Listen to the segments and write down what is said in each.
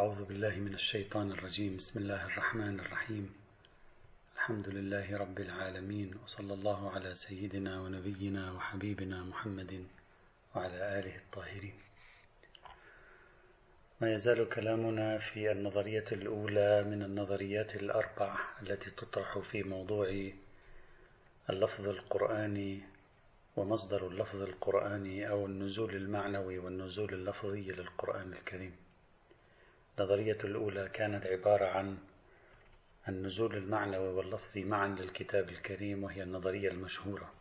أعوذ بالله من الشيطان الرجيم. بسم الله الرحمن الرحيم. الحمد لله رب العالمين وصلى الله على سيدنا ونبينا وحبيبنا محمد وعلى آله الطاهرين. ما يزال كلامنا في النظرية الأولى من النظريات الأربع التي تطرح في موضوع اللفظ القرآني ومصدر اللفظ القرآني أو النزول المعنوي والنزول اللفظي للقرآن الكريم. النظرية الأولى كانت عبارة عن النزول المعنوي واللفظي معا للكتاب الكريم وهي النظرية المشهورة.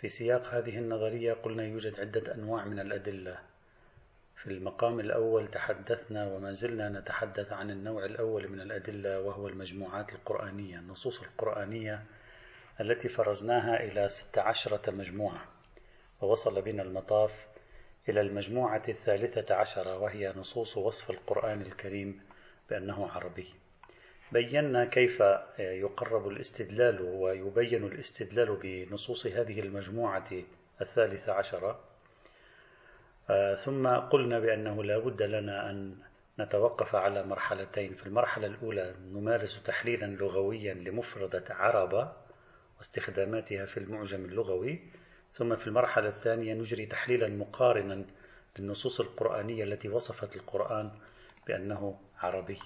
في سياق هذه النظرية قلنا يوجد عدة أنواع من الأدلة. في المقام الأول تحدثنا وما زلنا نتحدث عن النوع الأول من الأدلة وهو المجموعات القرآنية النصوص القرآنية التي فرزناها إلى ست عشرة مجموعة ووصل بنا المطاف إلى المجموعة الثالثة عشرة وهي نصوص وصف القرآن الكريم بأنه عربي. بينا كيف يقرب الاستدلال ويبين الاستدلال بنصوص هذه المجموعة الثالثة عشرة ثم قلنا بأنه لا بد لنا أن نتوقف على مرحلتين. في المرحلة الأولى نمارس تحليلا لغويا لمفردة عرب واستخداماتها في المعجم اللغوي. ثم في المرحلة الثانية نجري تحليلا مقارنا للنصوص القرآنية التي وصفت القرآن بأنه عربي.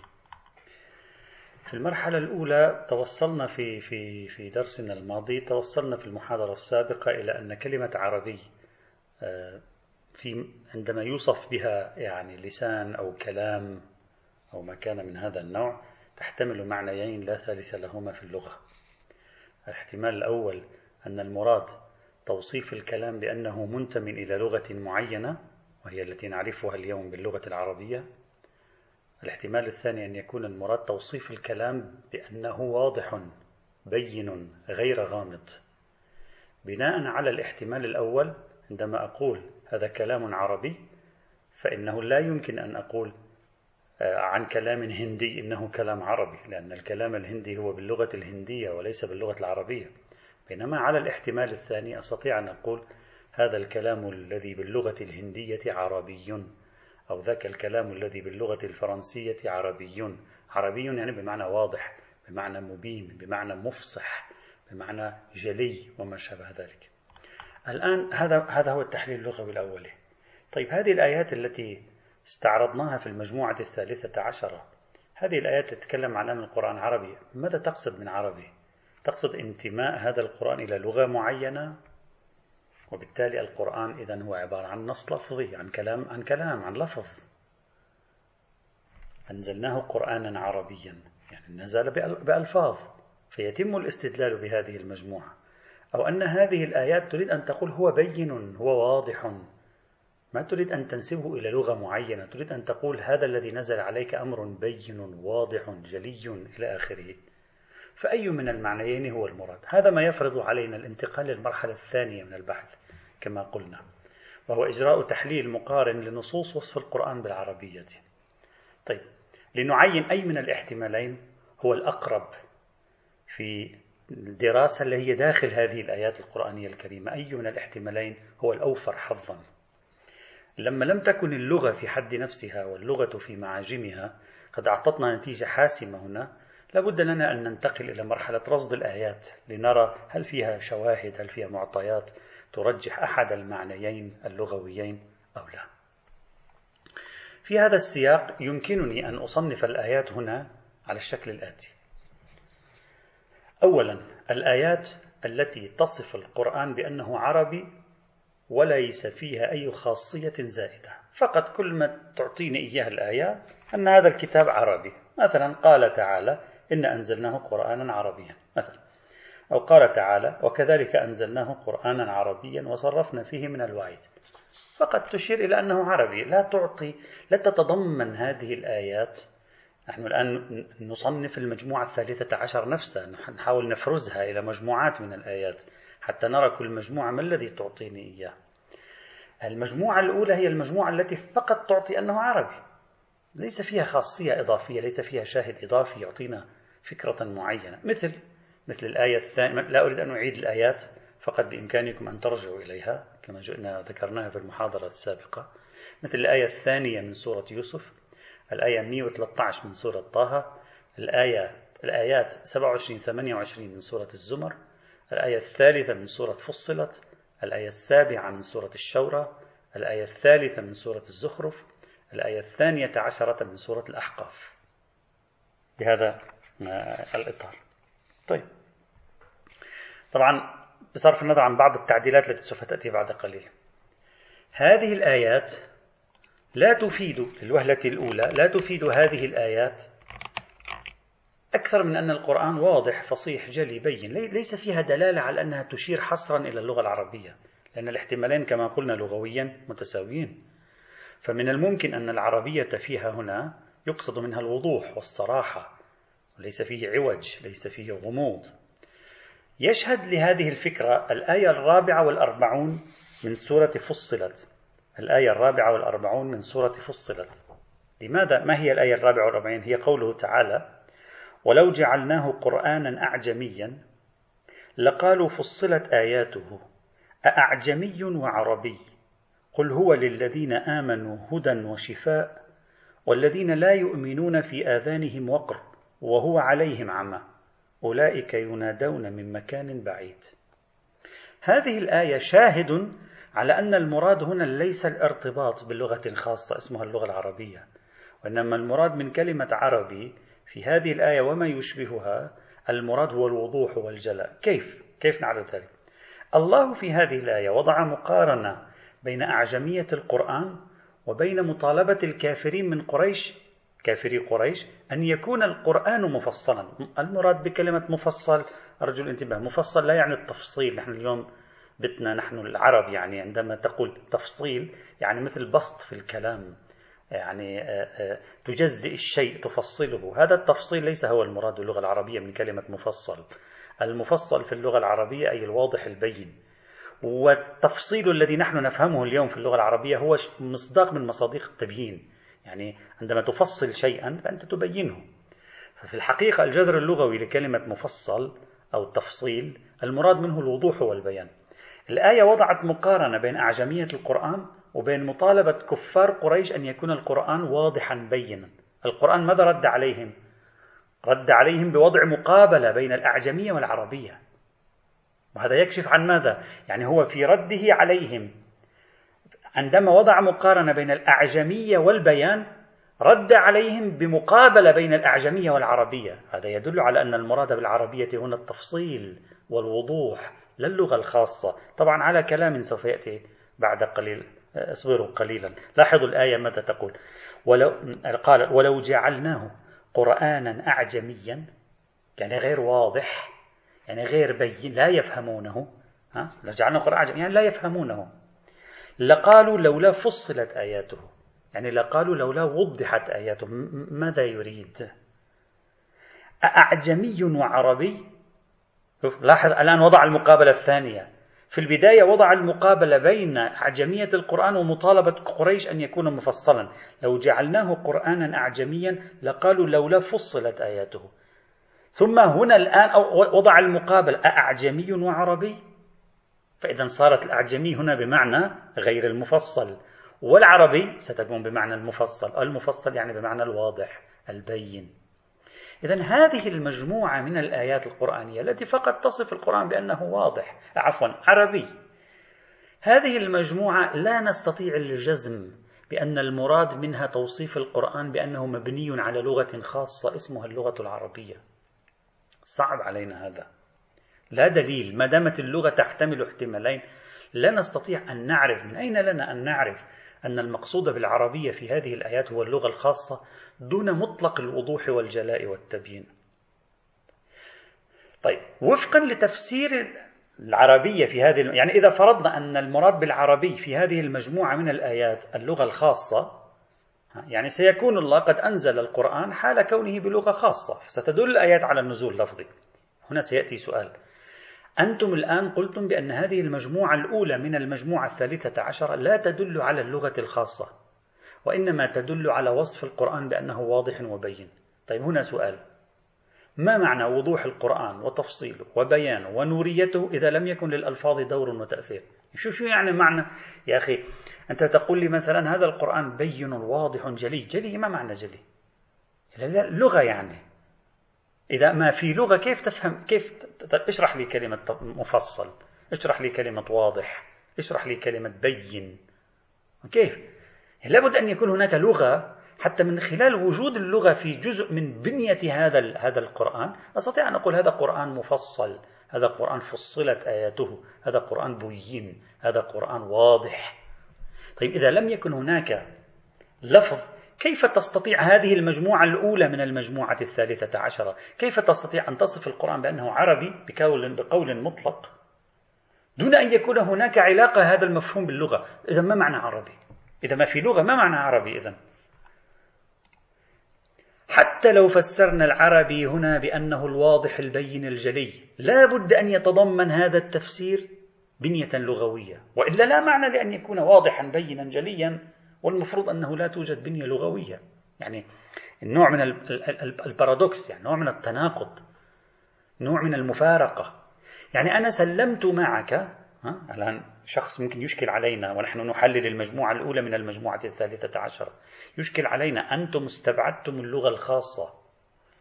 في المرحلة الأولى توصلنا في في في درسنا الماضي توصلنا في المحاضرة السابقة إلى أن كلمة عربي آه، في عندما يوصف بها يعني لسان أو كلام أو ما كان من هذا النوع تحتمل معنيين لا ثالث لهما في اللغة. الاحتمال الأول أن المراد توصيف الكلام بأنه منتمي إلى لغة معينة وهي التي نعرفها اليوم باللغة العربية. الاحتمال الثاني أن يكون المراد توصيف الكلام بأنه واضح بين غير غامض. بناء على الاحتمال الأول عندما أقول هذا كلام عربي فإنه لا يمكن أن أقول آه، عن كلام هندي إنه كلام عربي لأن الكلام الهندي هو باللغة الهندية وليس باللغة العربية. بينما على الاحتمال الثاني أستطيع أن أقول هذا الكلام الذي باللغة الهندية عربي. أو ذاك الكلام الذي باللغة الفرنسية عربي. عربي يعني بمعنى واضح بمعنى مبين بمعنى مفصح بمعنى جلي وما شابه ذلك. الآن هذا هذا هو التحليل اللغوي الأولي طيب هذه الآيات التي استعرضناها في المجموعة الثالثة عشرة هذه الآيات تتكلم عن أن القرآن عربي. ماذا تقصد من عربي؟ تقصد انتماء هذا القرآن إلى لغة معينة؟ وبالتالي القرآن إذا هو عبارة عن نص لفظي عن كلام عن كلام عن لفظ. أنزلناه قرآنا عربيا يعني نزل بألفاظ فيتم الاستدلال بهذه المجموعة. أو أن هذه الآيات تريد أن تقول هو بين هو واضح. ما تريد أن تنسبه إلى لغة معينة تريد أن تقول هذا الذي نزل عليك أمر بين واضح جلي إلى آخره. فأي من المعنيين هو المراد؟ هذا ما يفرض علينا الانتقال للمرحلة الثانية من البحث كما قلنا. وهو إجراء تحليل مقارن لنصوص وصف القرآن بالعربية. طيب لنعين أي من الاحتمالين هو الأقرب في الدراسة اللي هي داخل هذه الآيات القرآنية الكريمة. أي من الاحتمالين هو الأوفر حظا. لما لم تكن اللغة في حد نفسها واللغة في معاجمها قد أعطتنا نتيجة حاسمة هنا. لابد لنا أن ننتقل إلى مرحلة رصد الآيات لنرى هل فيها شواهد هل فيها معطيات ترجح أحد المعنيين اللغويين أو لا. في هذا السياق يمكنني أن أصنف الآيات هنا على الشكل الآتي. أولا الآيات التي تصف القرآن بأنه عربي وليس فيها أي خاصية زائدة. فقط كل ما تعطيني إياه الآية أن هذا الكتاب عربي. مثلا قال تعالى إن أنزلناه قرآنا عربيا مثلا. أو قال تعالى وكذلك أنزلناه قرآنا عربيا وصرفنا فيه من الوعيد. فقد تشير إلى أنه عربي. لا تعطي لا تتضمن هذه الآيات. نحن الآن نصنف المجموعة الثالثة عشر نفسها نحاول نفرزها إلى مجموعات من الآيات حتى نرى كل مجموعة ما الذي تعطيني إياه. المجموعة الأولى هي المجموعة التي فقط تعطي أنه عربي. ليس فيها خاصية إضافية ليس فيها شاهد إضافي يعطينا فكرة معينة. مثل مثل الآية الثانية لا أريد أن أعيد الآيات فقط بإمكانكم أن ترجعوا إليها كما جئنا ذكرناها في المحاضرة السابقة. مثل الآية الثانية من سورة يوسف الآية 113 من سورة طه الآية الآيات 27 28 من سورة الزمر الآية الثالثة من سورة فصلت الآية السابعة من سورة الشورى الآية الثالثة من سورة الزخرف الآية الثانية عشرة من سورة الأحقاف. بهذا الإطار. طيب. طبعا بصرف النظر عن بعض التعديلات التي سوف تأتي بعد قليل. هذه الآيات لا تفيد للوهلة الأولى لا تفيد هذه الآيات أكثر من أن القرآن واضح فصيح جلي بين. ليس فيها دلالة على أنها تشير حصرا إلى اللغة العربية لأن الاحتمالين كما قلنا لغويا متساويين. فمن الممكن أن العربية فيها هنا يقصد منها الوضوح والصراحة وليس فيه عوج ليس فيه غموض. يشهد لهذه الفكرة الآية الرابعة والأربعون من سورة فصلت. الآية الرابعة والأربعون من سورة فصلت. لماذا؟ ما هي الآية الرابعة والأربعين؟ هي قوله تعالى ولو جعلناه قرآنا أعجميا لقالوا فصلت آياته أأعجمي وعربي؟ قل هو للذين آمنوا هدى وشفاء والذين لا يؤمنون في آذانهم وقر. وهو عليهم عمى أولئك ينادون من مكان بعيد هذه الآية شاهد على أن المراد هنا ليس الارتباط بلغة خاصة اسمها اللغة العربية وإنما المراد من كلمة عربي في هذه الآية وما يشبهها المراد هو الوضوح والجلاء كيف؟ كيف نعرف ذلك؟ الله في هذه الآية وضع مقارنة بين أعجمية القرآن وبين مطالبة الكافرين من قريش كافري قريش أن يكون القرآن مفصلا. المراد بكلمة مفصل أرجو الانتباه مفصل لا يعني التفصيل. نحن اليوم بتنا نحن العرب يعني عندما تقول تفصيل يعني مثل بسط في الكلام يعني آه، آه، تجزئ الشيء تفصله. هذا التفصيل ليس هو المراد باللغة العربية من كلمة مفصل. المفصل في اللغة العربية أي الواضح البين. والتفصيل الذي نحن نفهمه اليوم في اللغة العربية هو مصداق من مصادق التبيين. يعني عندما تفصل شيئا فأنت تبينه. ففي الحقيقة الجذر اللغوي لكلمة مفصل أو التفصيل المراد منه الوضوح والبيان. الآية وضعت مقارنة بين أعجمية القرآن وبين مطالبة كفار قريش أن يكون القرآن واضحا بينا. القرآن ماذا رد عليهم؟ رد عليهم بوضع مقابلة بين الأعجمية والعربية. وهذا يكشف عن ماذا؟ يعني هو في رده عليهم. عندما وضع مقارنة بين الأعجمية والبيان رد عليهم بمقابلة بين الأعجمية والعربية. هذا يدل على أن المراد بالعربية هنا التفصيل والوضوح لا اللغة الخاصة. طبعا على كلام سوف يأتي بعد قليل اصبروا قليلا. لاحظوا الآية ماذا تقول. ولو قال ولو جعلناه قرآنا أعجميا يعني غير واضح يعني غير بين لا يفهمونه. ها؟ لو جعلناه قرآن أعجميا يعني لا يفهمونه. لقالوا لولا فصلت آياته. يعني لقالوا لولا وضحت آياته. ماذا يريد؟ أعجمي وعربي؟ لاحظ الآن وضع المقابلة الثانية. في البداية وضع المقابلة بين أعجمية القرآن ومطالبة قريش أن يكون مفصلا. لو جعلناه قرآنا أعجميا لقالوا لولا فصلت آياته. ثم هنا الآن وضع المقابل أعجمي وعربي؟ فإذا صارت الأعجمي هنا بمعنى غير المفصل والعربي ستكون بمعنى المفصل المفصل يعني بمعنى الواضح البين. إذا هذه المجموعة من الآيات القرآنية التي فقط تصف القرآن بأنه واضح عفوا عربي. هذه المجموعة لا نستطيع الجزم بأن المراد منها توصيف القرآن بأنه مبني على لغة خاصة اسمها اللغة العربية. صعب علينا هذا. لا دليل. ما دامت اللغة تحتمل احتمالين لا نستطيع أن نعرف من أين لنا أن نعرف أن المقصود بالعربية في هذه الآيات هو اللغة الخاصة دون مطلق الوضوح والجلاء والتبيين. طيب وفقا لتفسير العربية في هذه يعني إذا فرضنا أن المراد بالعربي في هذه المجموعة من الآيات اللغة الخاصة يعني سيكون الله قد أنزل القرآن حال كونه بلغة خاصة. ستدل الآيات على النزول اللفظي هنا سيأتي سؤال. أنتم الآن قلتم بأن هذه المجموعة الأولى من المجموعة الثالثة عشرة لا تدل على اللغة الخاصة وإنما تدل على وصف القرآن بأنه واضح وبين. طيب هنا سؤال. ما معنى وضوح القرآن وتفصيله وبيانه ونوريته إذا لم يكن للألفاظ دور وتأثير؟ شو شو يعني معنى؟ يا أخي أنت تقول لي مثلا هذا القرآن بين واضح جلي. جلي ما معنى جلي؟ لغة يعني. إذا ما في لغة كيف تفهم كيف اشرح لي كلمة مفصل اشرح لي كلمة واضح اشرح لي كلمة بين. كيف؟ لابد أن يكون هناك لغة حتى من خلال وجود اللغة في جزء من بنية هذا هذا القرآن أستطيع أن أقول هذا قرآن مفصل هذا قرآن فصلت آياته هذا قرآن بين هذا قرآن واضح. طيب إذا لم يكن هناك لفظ كيف تستطيع هذه المجموعة الأولى من المجموعة الثالثة عشرة؟ كيف تستطيع أن تصف القرآن بأنه عربي بقول, بقول مطلق دون أن يكون هناك علاقة هذا المفهوم باللغة؟ إذا ما معنى عربي؟ إذا ما في لغة ما معنى عربي إذا حتى لو فسرنا العربي هنا بأنه الواضح البين الجلي لا بد أن يتضمن هذا التفسير بنية لغوية وإلا لا معنى لأن يكون واضحا بينا جليا. والمفروض أنه لا توجد بنية لغوية. يعني النوع من البارادوكس يعني نوع من التناقض نوع من المفارقة. يعني أنا سلمت معك ها؟ الآن شخص ممكن يشكل علينا ونحن نحلل المجموعة الأولى من المجموعة الثالثة عشرة. يشكل علينا أنتم استبعدتم اللغة الخاصة.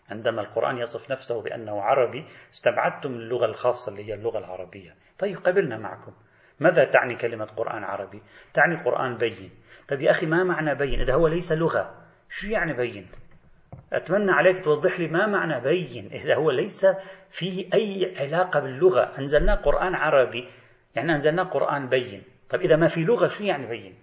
عندما القرآن يصف نفسه بأنه عربي استبعدتم اللغة الخاصة اللي هي اللغة العربية. طيب قبلنا معكم. ماذا تعني كلمة قرآن عربي؟ تعني قرآن بين. طيب يا أخي ما معنى بين؟ إذا هو ليس لغة شو يعني بين؟ أتمنى عليك توضح لي ما معنى بين؟ إذا هو ليس فيه أي علاقة باللغة. أنزلنا قرآن عربي يعني أنزلنا قرآن بين. طيب إذا ما في لغة شو يعني بين؟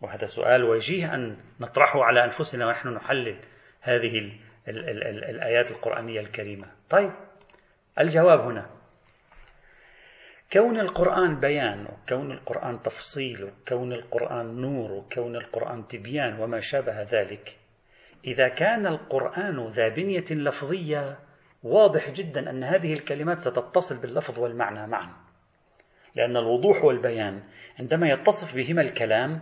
وهذا سؤال وجيه أن نطرحه على أنفسنا ونحن نحلل هذه ال ال ال ال الآيات القرآنية الكريمة. طيب الجواب هنا. كون القرآن بيان وكون القرآن تفصيل وكون القرآن نور وكون القرآن تبيان وما شابه ذلك إذا كان القرآن ذا بنية لفظية واضح جدا أن هذه الكلمات ستتصل باللفظ والمعنى معا. لأن الوضوح والبيان عندما يتصف بهما الكلام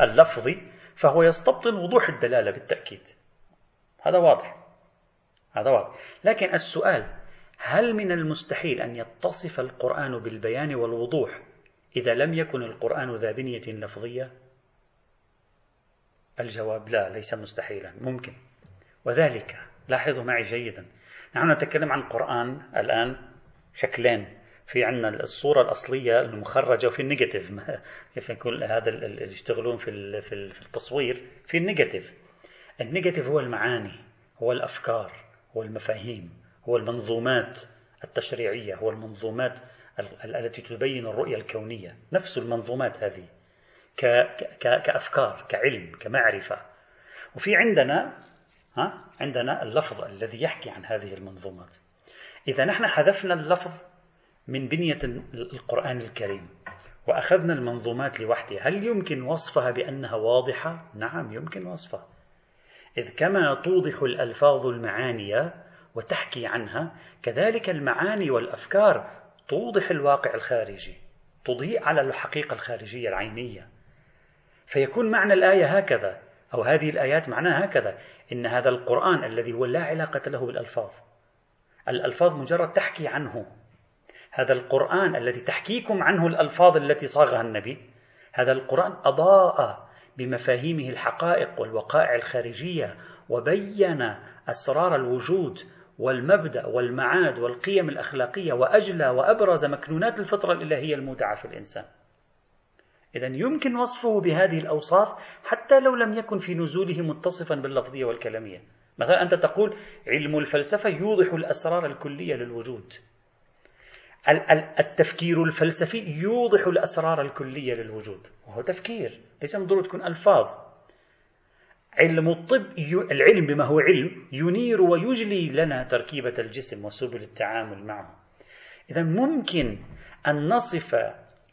اللفظي فهو يستبطن وضوح الدلالة بالتأكيد. هذا واضح. هذا واضح. لكن السؤال هل من المستحيل أن يتصف القرآن بالبيان والوضوح إذا لم يكن القرآن ذا بنية لفظية؟ الجواب لا ليس مستحيلا ممكن. وذلك لاحظوا معي جيدا نحن نتكلم عن قرآن الآن شكلين في عندنا الصورة الأصلية المخرجة وفي ال negative. كيف نقول هذا اللي يشتغلون في في التصوير؟ في ال negative. النيجاتيف هو المعاني هو الأفكار هو المفاهيم. هو المنظومات التشريعية هو المنظومات التي تبين الرؤية الكونية نفس المنظومات هذه كأفكار كعلم كمعرفة. وفي عندنا ها عندنا اللفظ الذي يحكي عن هذه المنظومات. إذا نحن حذفنا اللفظ من بنية القرآن الكريم وأخذنا المنظومات لوحدها هل يمكن وصفها بأنها واضحة؟ نعم يمكن وصفها. إذ كما توضح الألفاظ المعاني وتحكي عنها كذلك المعاني والأفكار توضح الواقع الخارجي تضيء على الحقيقة الخارجية العينية. فيكون معنى الآية هكذا أو هذه الآيات معناها هكذا إن هذا القرآن الذي هو لا علاقة له بالألفاظ. الألفاظ مجرد تحكي عنه. هذا القرآن الذي تحكيكم عنه الألفاظ التي صاغها النبي هذا القرآن أضاء بمفاهيمه الحقائق والوقائع الخارجية وبين أسرار الوجود والمبدأ والمعاد والقيم الأخلاقية وأجلى وأبرز مكنونات الفطرة الإلهية المودعة في الإنسان. إذا يمكن وصفه بهذه الأوصاف حتى لو لم يكن في نزوله متصفا باللفظية والكلامية. مثلا أنت تقول علم الفلسفة يوضح الأسرار الكلية للوجود. التفكير الفلسفي يوضح الأسرار الكلية للوجود. وهو تفكير ليس من ضروري تكون ألفاظ. علم الطب العلم بما هو علم ينير ويجلي لنا تركيبة الجسم وسبل التعامل معه. إذا ممكن أن نصف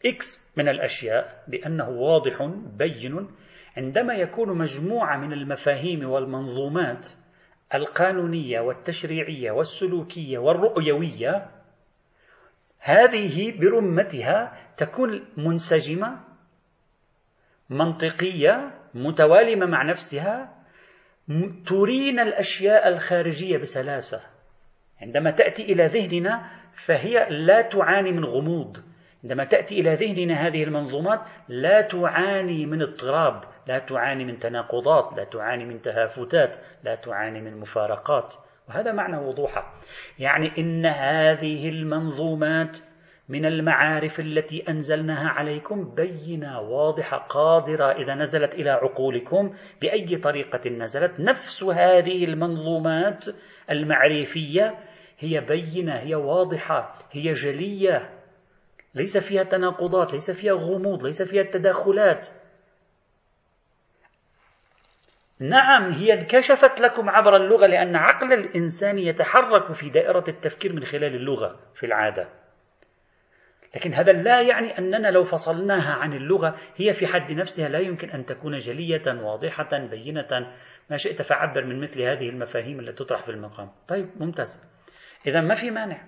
إكس من الأشياء بأنه واضح بين عندما يكون مجموعة من المفاهيم والمنظومات القانونية والتشريعية والسلوكية والرؤيوية هذه برمتها تكون منسجمة منطقية متوالمة مع نفسها ترينا الأشياء الخارجية بسلاسة. عندما تأتي إلى ذهننا فهي لا تعاني من غموض. عندما تأتي إلى ذهننا هذه المنظومات لا تعاني من اضطراب لا تعاني من تناقضات لا تعاني من تهافتات لا تعاني من مفارقات. وهذا معنى وضوحها يعني إن هذه المنظومات من المعارف التي أنزلناها عليكم بينة واضحة قادرة إذا نزلت إلى عقولكم بأي طريقة نزلت. نفس هذه المنظومات المعرفية هي بينة هي واضحة هي جلية. ليس فيها تناقضات ليس فيها غموض ليس فيها تداخلات. نعم هي انكشفت لكم عبر اللغة لأن عقل الإنسان يتحرك في دائرة التفكير من خلال اللغة في العادة. لكن هذا لا يعني أننا لو فصلناها عن اللغة هي في حد نفسها لا يمكن أن تكون جلية واضحة بينة. ما شئت فعبر من مثل هذه المفاهيم التي تطرح في المقام. طيب ممتاز. إذا ما في مانع؟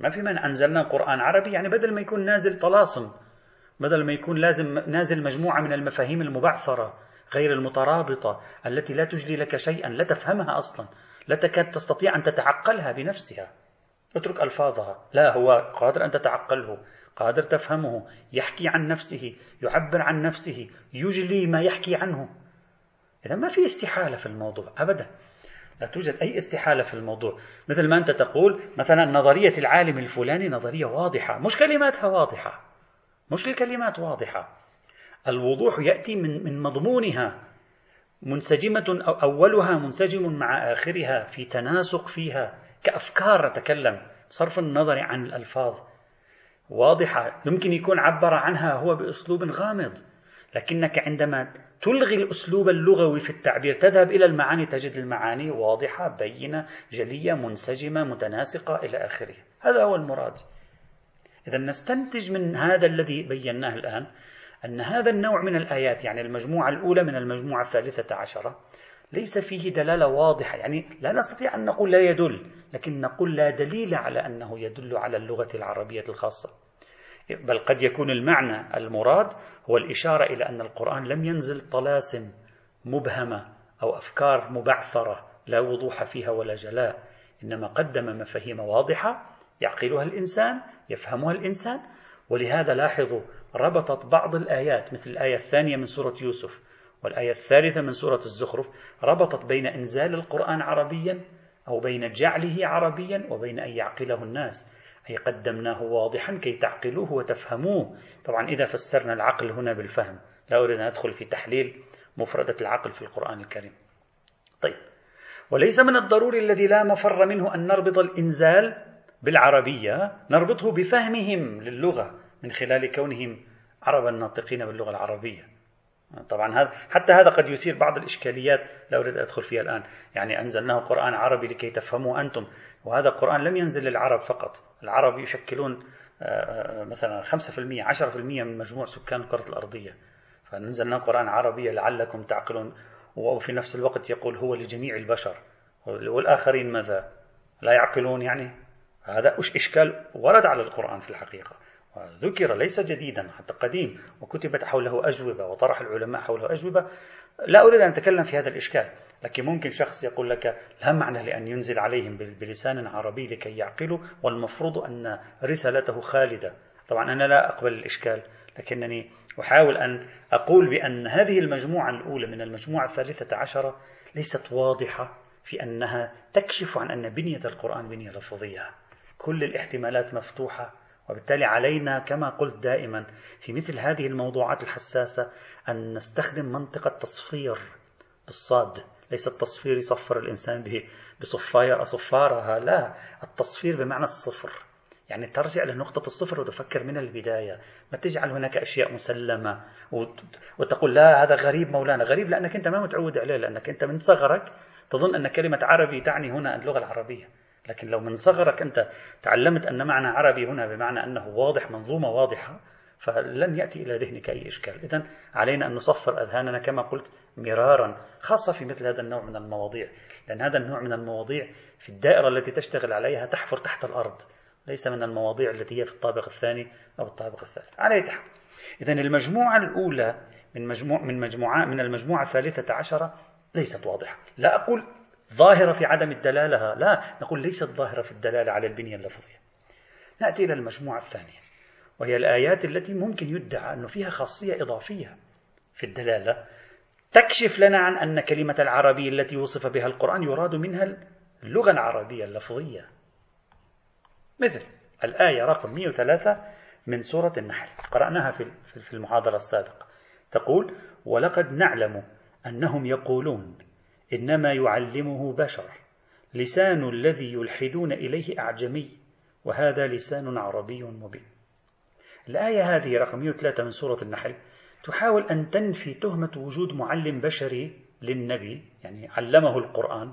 ما في مانع. أنزلنا قرآن عربي يعني بدل ما يكون نازل طلاسم بدل ما يكون لازم نازل مجموعة من المفاهيم المبعثرة غير المترابطة التي لا تجلي لك شيئا لا تفهمها أصلا لا تكاد تستطيع أن تتعقلها بنفسها. اترك ألفاظها. لا هو قادر أن تتعقله قادر تفهمه يحكي عن نفسه يعبر عن نفسه يجلي ما يحكي عنه. إذا ما في استحالة في الموضوع أبدا. لا توجد أي استحالة في الموضوع. مثل ما أنت تقول مثلا نظرية العالم الفلاني نظرية واضحة مش كلماتها واضحة. مش الكلمات واضحة. الوضوح يأتي من, من مضمونها. منسجمة أو أولها منسجم مع آخرها في تناسق فيها. كأفكار نتكلم بصرف النظر عن الألفاظ. واضحة يمكن يكون عبر عنها هو بأسلوب غامض لكنك عندما تلغي الأسلوب اللغوي في التعبير تذهب إلى المعاني تجد المعاني واضحة بينة جلية منسجمة متناسقة إلى آخره. هذا هو المراد. إذا نستنتج من هذا الذي بيناه الآن أن هذا النوع من الآيات يعني المجموعة الأولى من المجموعة الثالثة عشرة ليس فيه دلالة واضحة. يعني لا نستطيع أن نقول لا يدل لكن نقول لا دليل على أنه يدل على اللغة العربية الخاصة. بل قد يكون المعنى المراد هو الإشارة إلى أن القرآن لم ينزل طلاسم مبهمة أو أفكار مبعثرة لا وضوح فيها ولا جلاء إنما قدم مفاهيم واضحة يعقلها الإنسان يفهمها الإنسان. ولهذا لاحظوا ربطت بعض الآيات مثل الآية الثانية من سورة يوسف والآية الثالثة من سورة الزخرف ربطت بين إنزال القرآن عربيا أو بين جعله عربيا وبين أن يعقله الناس. أي قدمناه واضحا كي تعقلوه وتفهموه. طبعا إذا فسرنا العقل هنا بالفهم لا أريد أن أدخل في تحليل مفردة العقل في القرآن الكريم. طيب وليس من الضروري الذي لا مفر منه أن نربط الإنزال بالعربية نربطه بفهمهم للغة من خلال كونهم عربا ناطقين باللغة العربية. طبعا هذا حتى هذا قد يثير بعض الإشكاليات لا أريد أن أدخل فيها الآن. يعني أنزلناه قرآن عربي لكي تفهموا أنتم. وهذا القرآن لم ينزل للعرب فقط. العرب يشكلون آه، آه، مثلا 5% 10% من مجموع سكان الكرة الأرضية. فنزلنا قرآن عربي لعلكم تعقلون. وفي نفس الوقت يقول هو لجميع البشر. والآخرين ماذا؟ لا يعقلون يعني؟ هذا إشكال ورد على القرآن في الحقيقة. ذكر ليس جديدا حتى قديم وكتبت حوله أجوبة وطرح العلماء حوله أجوبة. لا أريد أن أتكلم في هذا الإشكال لكن ممكن شخص يقول لك لا معنى لأن ينزل عليهم بلسان عربي لكي يعقلوا والمفروض أن رسالته خالدة. طبعا أنا لا أقبل الإشكال لكنني أحاول أن أقول بأن هذه المجموعة الأولى من المجموعة الثالثة عشرة ليست واضحة في أنها تكشف عن أن بنية القرآن بنية لفظية. كل الاحتمالات مفتوحة. وبالتالي علينا كما قلت دائما في مثل هذه الموضوعات الحساسة أن نستخدم منطقة تصفير بالصاد ليس التصفير يصفر الإنسان به بصفاير أصفارها لا التصفير بمعنى الصفر. يعني ترجع لنقطة الصفر وتفكر من البداية. ما تجعل هناك أشياء مسلمة وتقول لا هذا غريب مولانا. غريب لأنك أنت ما متعود عليه لأنك أنت من صغرك تظن أن كلمة عربي تعني هنا اللغة العربية. لكن لو من صغرك أنت تعلمت أن معنى عربي هنا بمعنى أنه واضح منظومة واضحة فلن يأتي إلى ذهنك أي إشكال. إذا علينا أن نصفر أذهاننا كما قلت مرارا خاصة في مثل هذا النوع من المواضيع لأن هذا النوع من المواضيع في الدائرة التي تشتغل عليها تحفر تحت الأرض ليس من المواضيع التي هي في الطابق الثاني أو الطابق الثالث. على تحت إذا المجموعة الأولى من مجموع من مجموعة من المجموعة الثالثة عشرة ليست واضحة. لا أقول ظاهرة في عدم الدلالة. لا نقول ليست ظاهرة في الدلالة على البنية اللفظية. نأتي إلى المجموعة الثانية وهي الآيات التي ممكن يدعى أنه فيها خاصية إضافية في الدلالة. تكشف لنا عن أن كلمة العربي التي وصف بها القرآن يراد منها اللغة العربية اللفظية. مثل الآية رقم 103 من سورة النحل. قرأناها في المحاضرة السابقة. تقول ولقد نعلم أنهم يقولون إنما يعلمه بشر لسان الذي يلحدون إليه أعجمي وهذا لسان عربي مبين. الآية هذه رقم 103 من سورة النحل تحاول أن تنفي تهمة وجود معلم بشري للنبي يعني علمه القرآن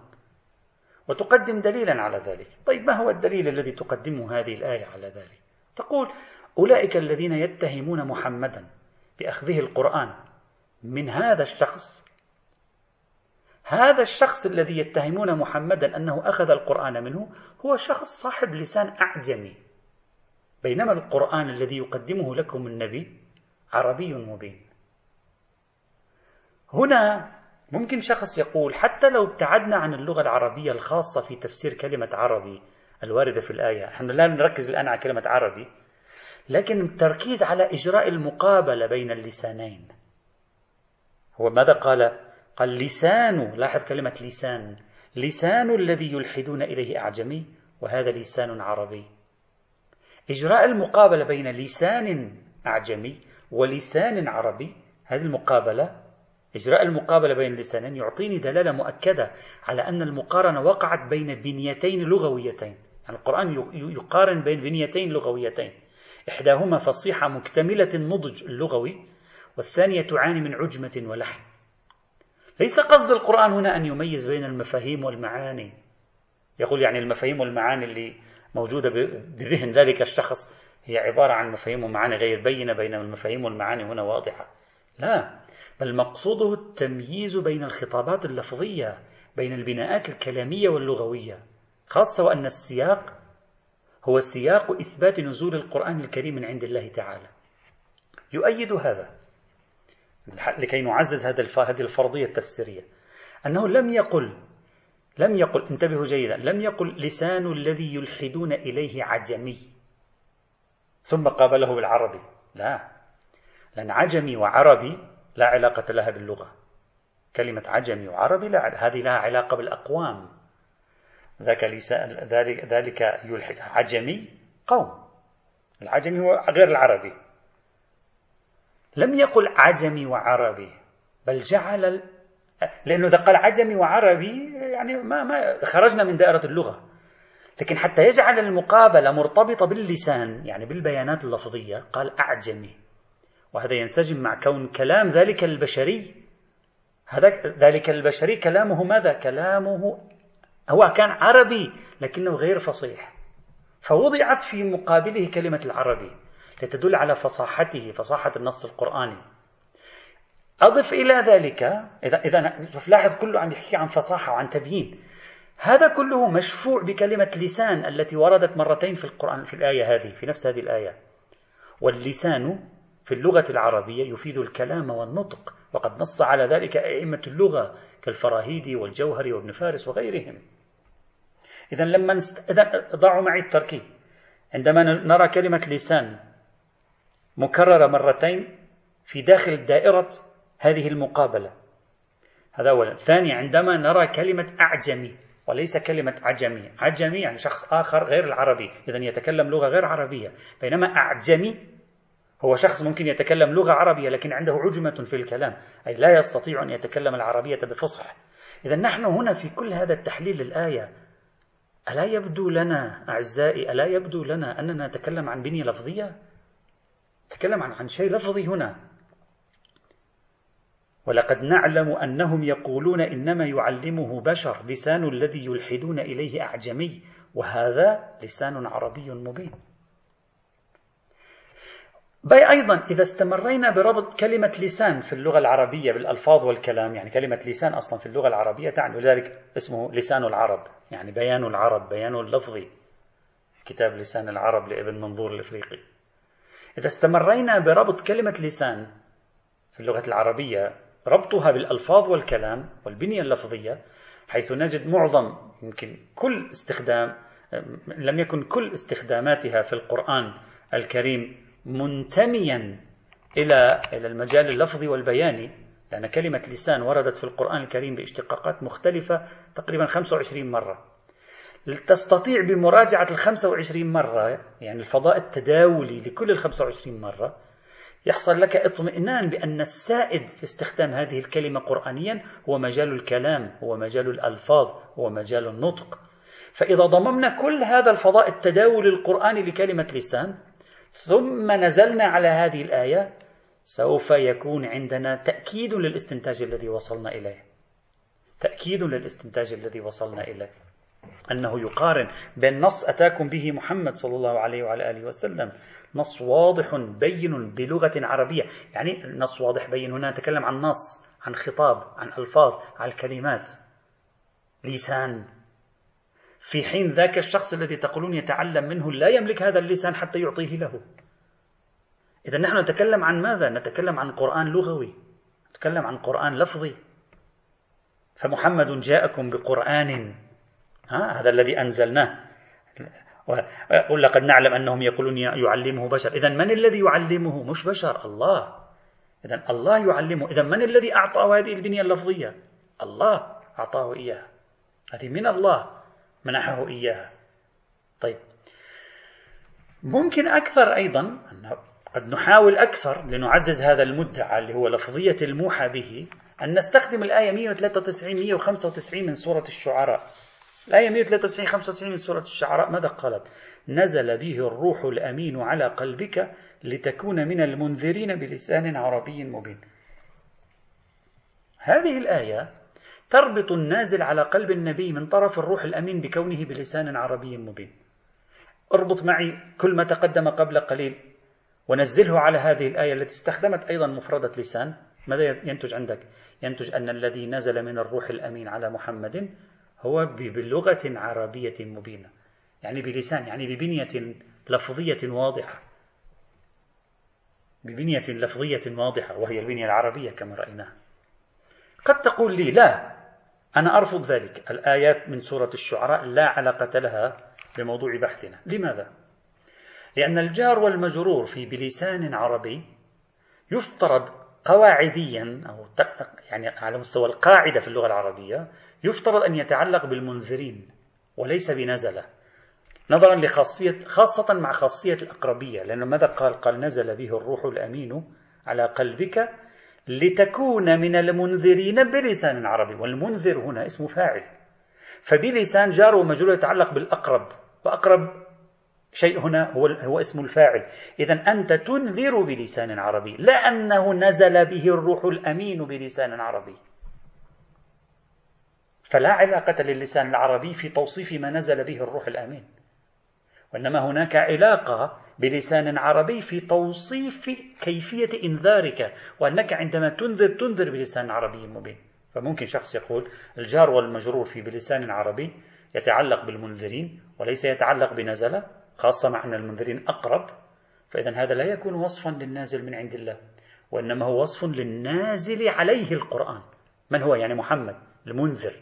وتقدم دليلا على ذلك. طيب ما هو الدليل الذي تقدمه هذه الآية على ذلك؟ تقول أولئك الذين يتهمون محمدا بأخذه القرآن من هذا الشخص هذا الشخص الذي يتهمون محمدا أنه أخذ القرآن منه هو شخص صاحب لسان أعجمي. بينما القرآن الذي يقدمه لكم النبي عربي مبين. هنا ممكن شخص يقول حتى لو ابتعدنا عن اللغة العربية الخاصة في تفسير كلمة عربي الواردة في الآية نحن لا نركز الآن على كلمة عربي لكن التركيز على إجراء المقابلة بين اللسانين. هو ماذا قال؟ قال لسان لاحظ كلمة لسان. لسان الذي يلحدون إليه أعجمي وهذا لسان عربي. إجراء المقابلة بين لسان أعجمي ولسان عربي هذه المقابلة إجراء المقابلة بين اللسانين يعطيني دلالة مؤكدة على أن المقارنة وقعت بين بنيتين لغويتين. يعني القرآن يقارن بين بنيتين لغويتين. إحداهما فصيحة مكتملة النضج اللغوي والثانية تعاني من عجمة ولحن. ليس قصد القرآن هنا أن يميز بين المفاهيم والمعاني. يقول يعني المفاهيم والمعاني اللي موجودة بذهن ذلك الشخص هي عبارة عن مفاهيم ومعاني غير بينة بينما المفاهيم والمعاني هنا واضحة. لا بل مقصوده التمييز بين الخطابات اللفظية بين البناءات الكلامية واللغوية خاصة وأن السياق هو سياق إثبات نزول القرآن الكريم من عند الله تعالى. يؤيد هذا. لكي نعزز هذه الفرضية التفسيرية. أنه لم يقل لم يقل انتبهوا جيدا لم يقل لسان الذي يلحدون إليه عجمي. ثم قابله بالعربي. لا. لأن عجمي وعربي لا علاقة لها باللغة. كلمة عجمي وعربي لا هذه لها علاقة بالأقوام. ذاك ذلك ذلك يلحد عجمي قوم. العجمي هو غير العربي. لم يقل عجمي وعربي بل جعل لأنه إذا قال عجمي وعربي يعني ما, ما خرجنا من دائرة اللغة. لكن حتى يجعل المقابلة مرتبطة باللسان يعني بالبيانات اللفظية قال أعجمي. وهذا ينسجم مع كون كلام ذلك البشري هذا ذلك البشري كلامه ماذا؟ كلامه هو كان عربي لكنه غير فصيح. فوضعت في مقابله كلمة العربي. لتدل على فصاحته فصاحة النص القرآني. أضف إلى ذلك إذا إذا لاحظ كله عم يحكي عن فصاحة وعن تبيين. هذا كله مشفوع بكلمة لسان التي وردت مرتين في القرآن في الآية هذه في نفس هذه الآية. واللسان في اللغة العربية يفيد الكلام والنطق وقد نص على ذلك أئمة اللغة كالفراهيدي والجوهري وابن فارس وغيرهم. إذا لما نست... إذا ضعوا معي التركيب. عندما نرى كلمة لسان مكررة مرتين في داخل دائرة هذه المقابلة. هذا أولا. ثانيا عندما نرى كلمة أعجمي وليس كلمة عجمي. عجمي يعني شخص آخر غير العربي. إذا يتكلم لغة غير عربية. بينما أعجمي هو شخص ممكن يتكلم لغة عربية لكن عنده عجمة في الكلام. أي لا يستطيع أن يتكلم العربية بفصح. إذا نحن هنا في كل هذا التحليل للآية ألا يبدو لنا أعزائي ألا يبدو لنا أننا نتكلم عن بنية لفظية؟ نتكلم عن, عن شيء لفظي هنا. ولقد نعلم أنهم يقولون إنما يعلمه بشر لسان الذي يلحدون إليه أعجمي وهذا لسان عربي مبين. بي أيضا إذا استمرينا بربط كلمة لسان في اللغة العربية بالألفاظ والكلام يعني كلمة لسان أصلا في اللغة العربية تعني ولذلك اسمه لسان العرب يعني بيان العرب بيان اللفظي كتاب لسان العرب لابن منظور الإفريقي. إذا استمرينا بربط كلمة لسان في اللغة العربية ربطها بالألفاظ والكلام والبنية اللفظية حيث نجد معظم يمكن كل استخدام لم يكن كل استخداماتها في القرآن الكريم منتميا إلى إلى المجال اللفظي والبياني لأن كلمة لسان وردت في القرآن الكريم باشتقاقات مختلفة تقريبا 25 مرة. تستطيع بمراجعة ال 25 مرة يعني الفضاء التداولي لكل ال 25 مرة يحصل لك اطمئنان بأن السائد في استخدام هذه الكلمة قرآنيا هو مجال الكلام هو مجال الألفاظ هو مجال النطق. فإذا ضممنا كل هذا الفضاء التداولي القرآني لكلمة لسان ثم نزلنا على هذه الآية سوف يكون عندنا تأكيد للاستنتاج الذي وصلنا إليه. تأكيد للاستنتاج الذي وصلنا إليه. أنه يقارن بين نص أتاكم به محمد صلى الله عليه وعلى آله وسلم نص واضح بين بلغة عربية. يعني نص واضح بين هنا نتكلم عن نص عن خطاب عن ألفاظ عن كلمات لسان. في حين ذاك الشخص الذي تقولون يتعلم منه لا يملك هذا اللسان حتى يعطيه له. إذا نحن نتكلم عن ماذا؟ نتكلم عن قرآن لغوي. نتكلم عن قرآن لفظي. فمحمد جاءكم بقرآن. هذا الذي أنزلناه. وقل لقد نعلم أنهم يقولون يعلمه بشر. إذا من الذي يعلمه؟ مش بشر الله. إذا الله يعلمه. إذا من الذي أعطاه هذه البنية اللفظية؟ الله أعطاه إياها. هذه من الله منحه إياها. طيب. ممكن أكثر أيضا قد نحاول أكثر لنعزز هذا المدعى اللي هو لفظية الموحى به أن نستخدم الآية 193 195 من سورة الشعراء. الآية 193 95 من سورة الشعراء ماذا قالت؟ نزل به الروح الأمين على قلبك لتكون من المنذرين بلسان عربي مبين. هذه الآية تربط النازل على قلب النبي من طرف الروح الأمين بكونه بلسان عربي مبين. اربط معي كل ما تقدم قبل قليل ونزله على هذه الآية التي استخدمت أيضا مفردة لسان ماذا ينتج عندك؟ ينتج أن الذي نزل من الروح الأمين على محمد هو بلغة عربية مبينة. يعني بلسان يعني ببنية لفظية واضحة. ببنية لفظية واضحة وهي البنية العربية كما رأيناها. قد تقول لي لا أنا أرفض ذلك. الآيات من سورة الشعراء لا علاقة لها بموضوع بحثنا. لماذا؟ لأن الجار والمجرور في بلسان عربي يفترض قواعديا أو يعني على مستوى القاعدة في اللغة العربية يفترض أن يتعلق بالمنذرين وليس بنزلة نظرا لخاصية خاصة مع خاصية الأقربية لأنه ماذا قال؟ قال نزل به الروح الأمين على قلبك لتكون من المنذرين بلسان عربي والمنذر هنا اسم فاعل فبلسان جار ومجرور يتعلق بالأقرب وأقرب شيء هنا هو هو اسم الفاعل. إذا أنت تنذر بلسان عربي لا أنه نزل به الروح الأمين بلسان عربي. فلا علاقة للسان العربي في توصيف ما نزل به الروح الأمين. وإنما هناك علاقة بلسان عربي في توصيف كيفية إنذارك وأنك عندما تنذر تنذر بلسان عربي مبين. فممكن شخص يقول الجار والمجرور في بلسان عربي يتعلق بالمنذرين وليس يتعلق بنزل خاصة مع أن المنذرين أقرب فإذا هذا لا يكون وصفا للنازل من عند الله وإنما هو وصف للنازل عليه القرآن. من هو؟ يعني محمد المنذر.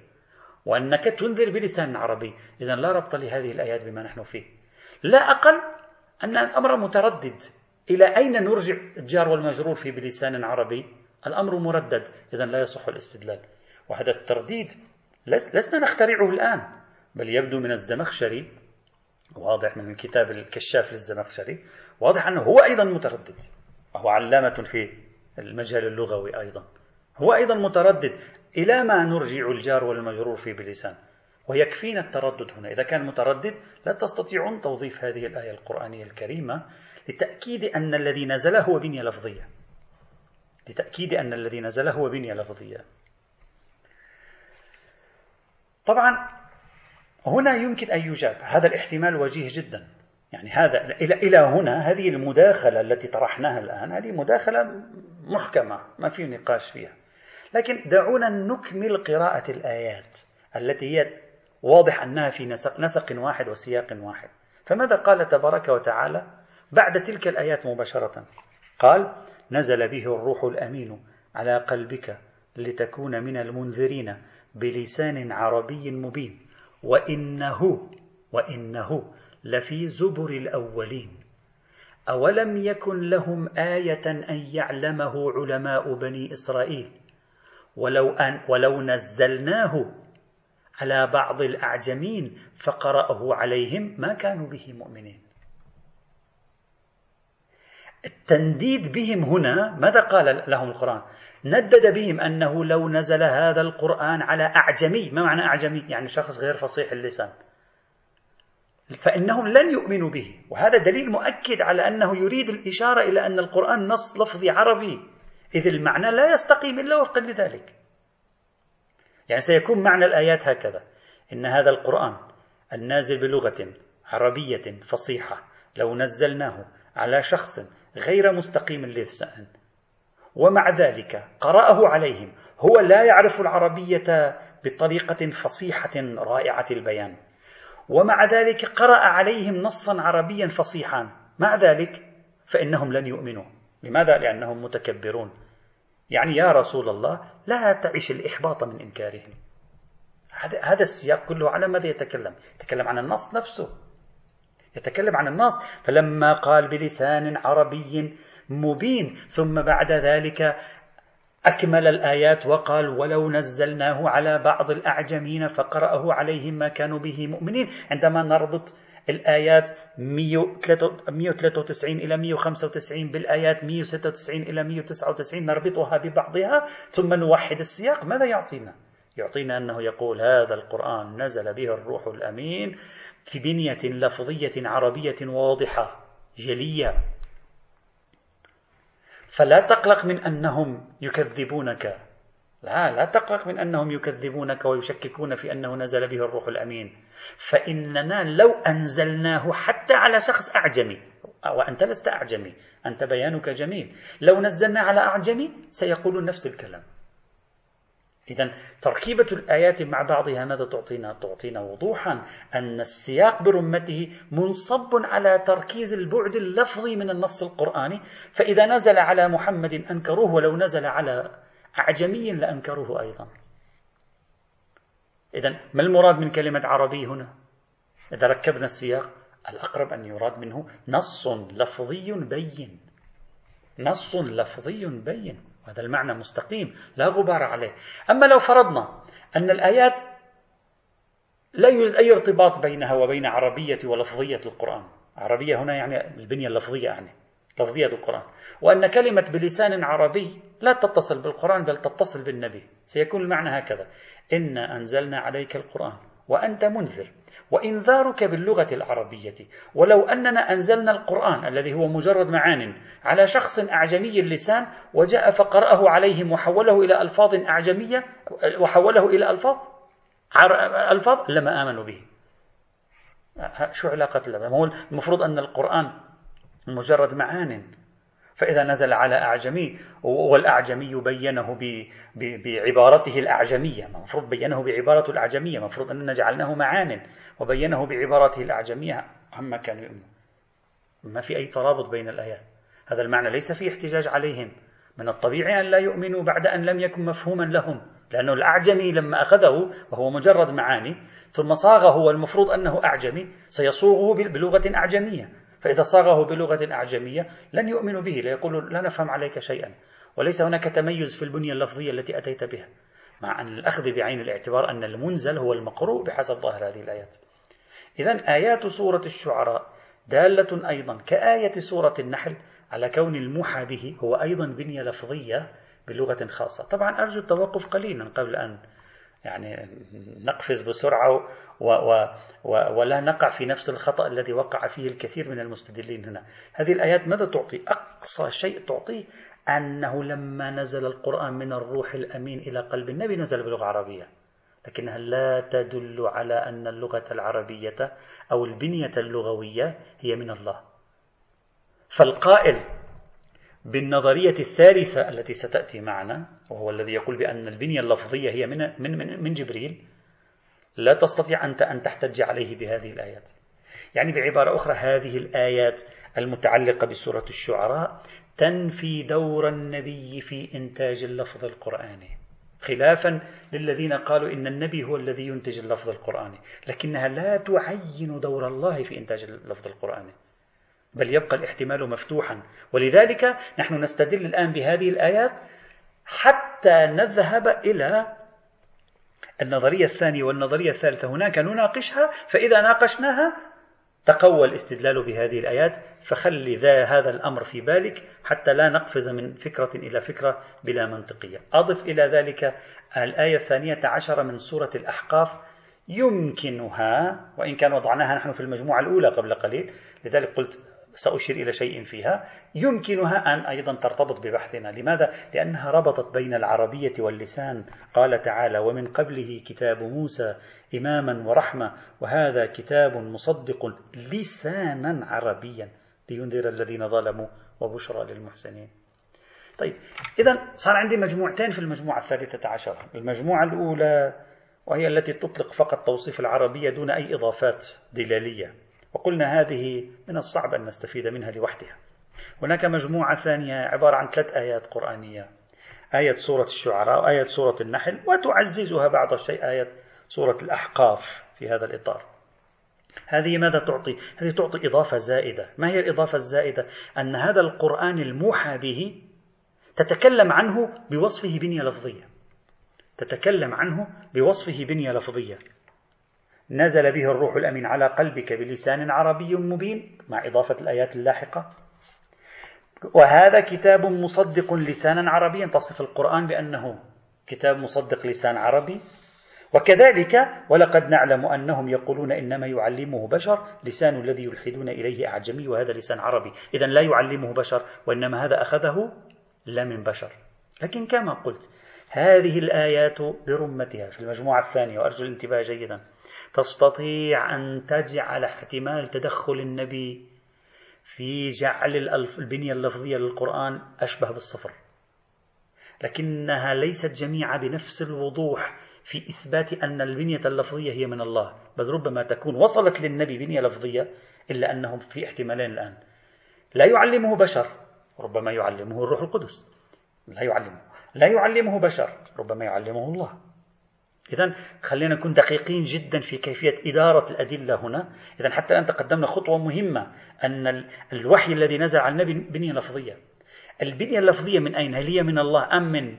وأنك تنذر بلسان عربي. إذا لا ربط لهذه الآيات بما نحن فيه. لا أقل أن الأمر متردد. إلى أين نرجع الجار والمجرور في بلسان عربي؟ الأمر مردد. إذا لا يصح الاستدلال. وهذا الترديد لسنا نخترعه الآن بل يبدو من الزمخشري واضح من كتاب الكشاف للزمخشري واضح أنه هو أيضا متردد. وهو علامة في المجال اللغوي أيضا. هو أيضا متردد. إلى ما نرجع الجار والمجرور في بلسان. ويكفينا التردد هنا. إذا كان متردد لا تستطيعون توظيف هذه الآية القرآنية الكريمة لتأكيد أن الذي نزل هو بنية لفظية. لتأكيد أن الذي نزل هو بنية لفظية. طبعا هنا يمكن أن يجاب. هذا الاحتمال وجيه جدا. يعني هذا إلى إلى هنا هذه المداخلة التي طرحناها الآن هذه مداخلة محكمة ما في نقاش فيها. لكن دعونا نكمل قراءة الآيات التي هي واضح أنها في نسق, نسق واحد وسياق واحد. فماذا قال تبارك وتعالى بعد تلك الآيات مباشرة؟ قال نزل به الروح الأمين على قلبك لتكون من المنذرين بلسان عربي مبين. وإنه وإنه لفي زبر الأولين. أولم يكن لهم آية أن يعلمه علماء بني إسرائيل؟ ولو, أن ولو نزلناه على بعض الأعجمين فقرأه عليهم ما كانوا به مؤمنين. التنديد بهم هنا ماذا قال لهم القرآن؟ ندد بهم أنه لو نزل هذا القرآن على أعجمي ما معنى أعجمي؟ يعني شخص غير فصيح اللسان. فإنهم لن يؤمنوا به. وهذا دليل مؤكد على أنه يريد الإشارة إلى أن القرآن نص لفظي عربي. إذ المعنى لا يستقيم إلا وفقا لذلك. يعني سيكون معنى الآيات هكذا. إن هذا القرآن النازل بلغة عربية فصيحة لو نزلناه على شخص غير مستقيم اللسان ومع ذلك قرأه عليهم. هو لا يعرف العربية بطريقة فصيحة رائعة البيان. ومع ذلك قرأ عليهم نصا عربيا فصيحا. مع ذلك فإنهم لن يؤمنوا. لماذا؟ لأنهم متكبرون. يعني يا رسول الله لا تعيش الإحباط من إنكارهم. هذا السياق كله على ماذا يتكلم؟ يتكلم عن النص نفسه. يتكلم عن النص. فلما قال بلسان عربي مبين. ثم بعد ذلك أكمل الآيات وقال ولو نزلناه على بعض الأعجمين فقرأه عليهم ما كانوا به مؤمنين. عندما نربط الآيات 193 إلى 195 بالآيات 196 إلى 199 نربطها ببعضها ثم نوحد السياق. ماذا يعطينا؟ يعطينا أنه يقول هذا القرآن نزل به الروح الأمين في بنية لفظية عربية واضحة جلية. فلا تقلق من أنهم يكذبونك. لا لا تقلق من أنهم يكذبونك ويشككون في أنه نزل به الروح الأمين. فإننا لو أنزلناه حتى على شخص أعجمي وأنت لست أعجمي أنت بيانك جميل. لو نزلنا على أعجمي سيقولون نفس الكلام. إذا تركيبة الآيات مع بعضها ماذا تعطينا؟ تعطينا وضوحا أن السياق برمته منصب على تركيز البعد اللفظي من النص القرآني، فإذا نزل على محمد أنكروه ولو نزل على أعجمي لأنكروه أيضا. إذا ما المراد من كلمة عربي هنا؟ إذا ركبنا السياق الأقرب أن يراد منه نص لفظي بين. نص لفظي بين. هذا المعنى مستقيم لا غبار عليه. أما لو فرضنا أن الآيات لا يوجد أي ارتباط بينها وبين عربية ولفظية القرآن. عربية هنا يعني البنية اللفظية يعني لفظية القرآن. وأن كلمة بلسان عربي لا تتصل بالقرآن بل تتصل بالنبي. سيكون المعنى هكذا. إنا أنزلنا عليك القرآن. وأنت منذر. وإنذارك باللغة العربية. ولو أننا أنزلنا القرآن الذي هو مجرد معان على شخص أعجمي اللسان وجاء فقرأه عليهم وحوله إلى ألفاظ أعجمية وحوله إلى ألفاظ ألفاظ لما آمنوا به. شو علاقة المفروض أن القرآن مجرد معان. فإذا نزل على أعجمي والأعجمي بينه بعبارته الأعجمية المفروض بينه بعبارة الأعجمية المفروض أننا جعلناه معان وبينه بعبارته الأعجمية. عما كانوا يؤمنون ما في أي ترابط بين الآيات. هذا المعنى ليس في احتجاج عليهم. من الطبيعي أن لا يؤمنوا بعد أن لم يكن مفهوما لهم لأنه الأعجمي لما أخذه وهو مجرد معاني ثم صاغه والمفروض أنه أعجمي سيصوغه بلغة أعجمية. فإذا صاغه بلغة أعجمية لن يؤمنوا به ليقولوا لا نفهم عليك شيئا. وليس هناك تميز في البنية اللفظية التي أتيت بها مع أن الأخذ بعين الاعتبار أن المنزل هو المقروء بحسب ظاهر هذه الآيات. إذا آيات سورة الشعراء دالة أيضا كآية سورة النحل على كون الموحى به هو أيضا بنية لفظية بلغة خاصة. طبعا أرجو التوقف قليلا قبل أن يعني نقفز بسرعة و و و ولا نقع في نفس الخطأ الذي وقع فيه الكثير من المستدلين هنا. هذه الآيات ماذا تعطي؟ أقصى شيء تعطيه أنه لما نزل القرآن من الروح الأمين إلى قلب النبي نزل بلغة عربية لكنها لا تدل على أن اللغة العربية أو البنية اللغوية هي من الله. فالقائل بالنظرية الثالثة التي ستأتي معنا وهو الذي يقول بأن البنية اللفظية هي من من من, من جبريل لا تستطيع أنت أن تحتج عليه بهذه الآيات. يعني بعبارة أخرى هذه الآيات المتعلقة بسورة الشعراء تنفي دور النبي في إنتاج اللفظ القرآني. خلافا للذين قالوا إن النبي هو الذي ينتج اللفظ القرآني، لكنها لا تعين دور الله في إنتاج اللفظ القرآني. بل يبقى الاحتمال مفتوحا. ولذلك نحن نستدل الآن بهذه الآيات حتى نذهب إلى النظرية الثانية والنظرية الثالثة. هناك نناقشها فإذا ناقشناها تقوى الاستدلال بهذه الآيات فخلي ذا هذا الأمر في بالك حتى لا نقفز من فكرة إلى فكرة بلا منطقية. أضف إلى ذلك الآية الثانية عشر من سورة الأحقاف. يمكنها وإن كان وضعناها نحن في المجموعة الأولى قبل قليل لذلك قلت سأشير إلى شيء فيها. يمكنها أن أيضا ترتبط ببحثنا. لماذا؟ لأنها ربطت بين العربية واللسان. قال تعالى ومن قبله كتاب موسى إماما ورحمة وهذا كتاب مصدق لسانا عربيا. لينذر الذين ظلموا وبشرى للمحسنين. طيب إذا صار عندي مجموعتين في المجموعة الثالثة عشر. المجموعة الأولى وهي التي تطلق فقط توصيف العربية دون أي إضافات دلالية. وقلنا هذه من الصعب أن نستفيد منها لوحدها. هناك مجموعة ثانية عبارة عن ثلاث آيات قرآنية. آية سورة الشعراء وآية سورة النحل وتعززها بعض الشيء آية سورة الأحقاف في هذا الإطار. هذه ماذا تعطي؟ هذه تعطي إضافة زائدة. ما هي الإضافة الزائدة؟ أن هذا القرآن الموحى به تتكلم عنه بوصفه بنية لفظية. تتكلم عنه بوصفه بنية لفظية. نزل به الروح الأمين على قلبك بلسان عربي مبين مع إضافة الآيات اللاحقة. وهذا كتاب مصدق لسانا عربيا تصف القرآن بأنه كتاب مصدق لسان عربي. وكذلك ولقد نعلم أنهم يقولون إنما يعلمه بشر لسان الذي يلحدون إليه أعجمي وهذا لسان عربي. إذا لا يعلمه بشر وإنما هذا أخذه لا من بشر. لكن كما قلت هذه الآيات برمتها. في المجموعة الثانية وأرجو الانتباه جيدا. تستطيع أن تجعل احتمال تدخل النبي في جعل البنية اللفظية للقرآن أشبه بالصفر. لكنها ليست جميعة بنفس الوضوح في إثبات أن البنية اللفظية هي من الله. بل ربما تكون وصلت للنبي بنية لفظية إلا أنهم في احتمالين الآن. لا يعلمه بشر ربما يعلمه الروح القدس. لا يعلمه. لا يعلمه بشر ربما يعلمه الله. إذا خلينا نكون دقيقين جدا في كيفية إدارة الأدلة هنا. إذا حتى الآن تقدمنا خطوة مهمة أن الوحي الذي نزل على النبي بنية لفظية. البنية اللفظية من أين؟ هل هي من الله أم من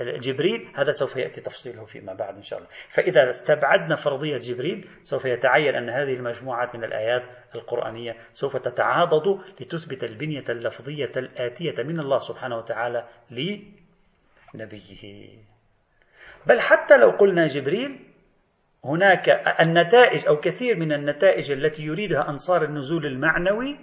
جبريل؟ هذا سوف يأتي تفصيله فيما بعد إن شاء الله. فإذا استبعدنا فرضية جبريل سوف يتعين أن هذه المجموعات من الآيات القرآنية سوف تتعاضد لتثبت البنية اللفظية الآتية من الله سبحانه وتعالى لنبيه. بل حتى لو قلنا جبريل هناك النتائج أو كثير من النتائج التي يريدها أنصار النزول المعنوي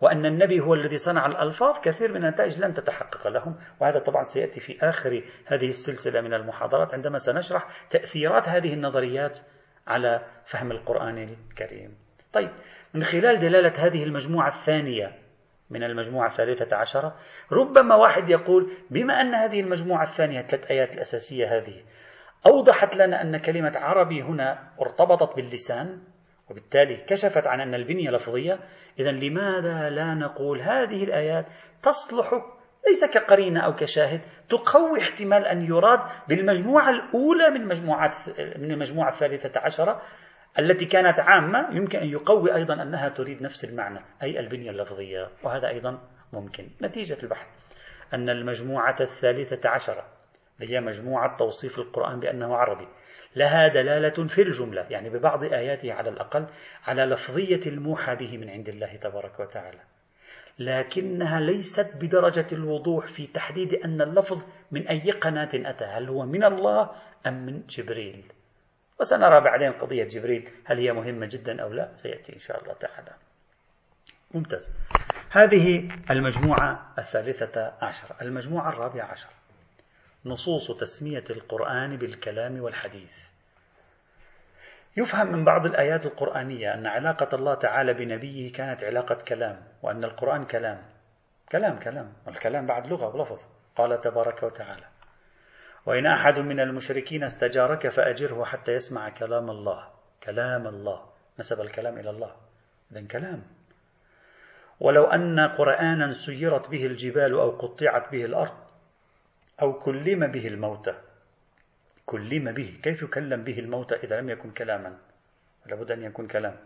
وأن النبي هو الذي صنع الألفاظ كثير من النتائج لن تتحقق لهم. وهذا طبعا سيأتي في آخر هذه السلسلة من المحاضرات عندما سنشرح تأثيرات هذه النظريات على فهم القرآن الكريم. طيب من خلال دلالة هذه المجموعة الثانية من المجموعة الثالثة عشرة ربما واحد يقول بما أن هذه المجموعة الثانية ثلاث آيات الأساسية هذه أوضحت لنا أن كلمة عربي هنا ارتبطت باللسان وبالتالي كشفت عن أن البنية لفظية. إذا لماذا لا نقول هذه الآيات تصلح ليس كقرينة أو كشاهد تقوي احتمال أن يراد بالمجموعة الأولى من مجموعات من المجموعة الثالثة عشرة التي كانت عامة يمكن أن يقوي أيضا أنها تريد نفس المعنى أي البنية اللفظية وهذا أيضا ممكن. نتيجة البحث. أن المجموعة الثالثة عشرة هي مجموعة توصيف القرآن بأنه عربي لها دلالة في الجملة يعني ببعض آياته على الأقل على لفظية الموحى به من عند الله تبارك وتعالى. لكنها ليست بدرجة الوضوح في تحديد أن اللفظ من أي قناة أتى هل هو من الله أم من جبريل. وسنرى بعدين قضية جبريل هل هي مهمة جدا أو لا؟ سيأتي إن شاء الله تعالى. ممتاز. هذه المجموعة الثالثة عشر. المجموعة الرابعة عشر. نصوص تسمية القرآن بالكلام والحديث. يفهم من بعض الآيات القرآنية أن علاقة الله تعالى بنبيه كانت علاقة كلام وأن القرآن كلام. كلام كلام. والكلام بعد لغة ولفظ قال تبارك وتعالى وإن أحد من المشركين استجارك فأجره حتى يسمع كلام الله. كلام الله. نسب الكلام إلى الله. إذن كلام. ولو أن قرآنا سيرت به الجبال أو قطعت به الأرض أو كلم به الموتى. كلم به. كيف يكلم به الموتى إذا لم يكن كلاما؟ لابد أن يكون كلام.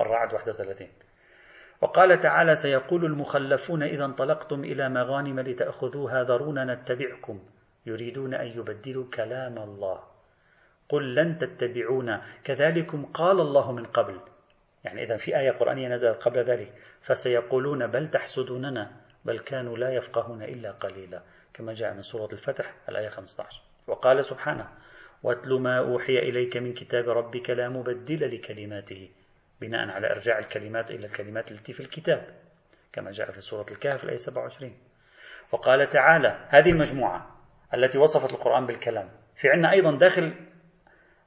الرعد 31 وقال تعالى سيقول المخلفون إذا انطلقتم إلى مغانم لتأخذوها ذرونا نتبعكم. يريدون أن يبدلوا كلام الله. قل لن تتبعونا. كذلكم قال الله من قبل. يعني إذا في آية قرآنية نزلت قبل ذلك. فسيقولون بل تحسدوننا. بل كانوا لا يفقهون إلا قليلا. كما جاء من سورة الفتح الآية 15 وقال سبحانه واتل ما أوحي إليك من كتاب ربك لا مبدل لكلماته. بناء على إرجاع الكلمات إلى الكلمات التي في الكتاب. كما جاء في سورة الكهف الآية 27 وقال تعالى هذه المجموعة التي وصفت القرآن بالكلام. في عندنا أيضا داخل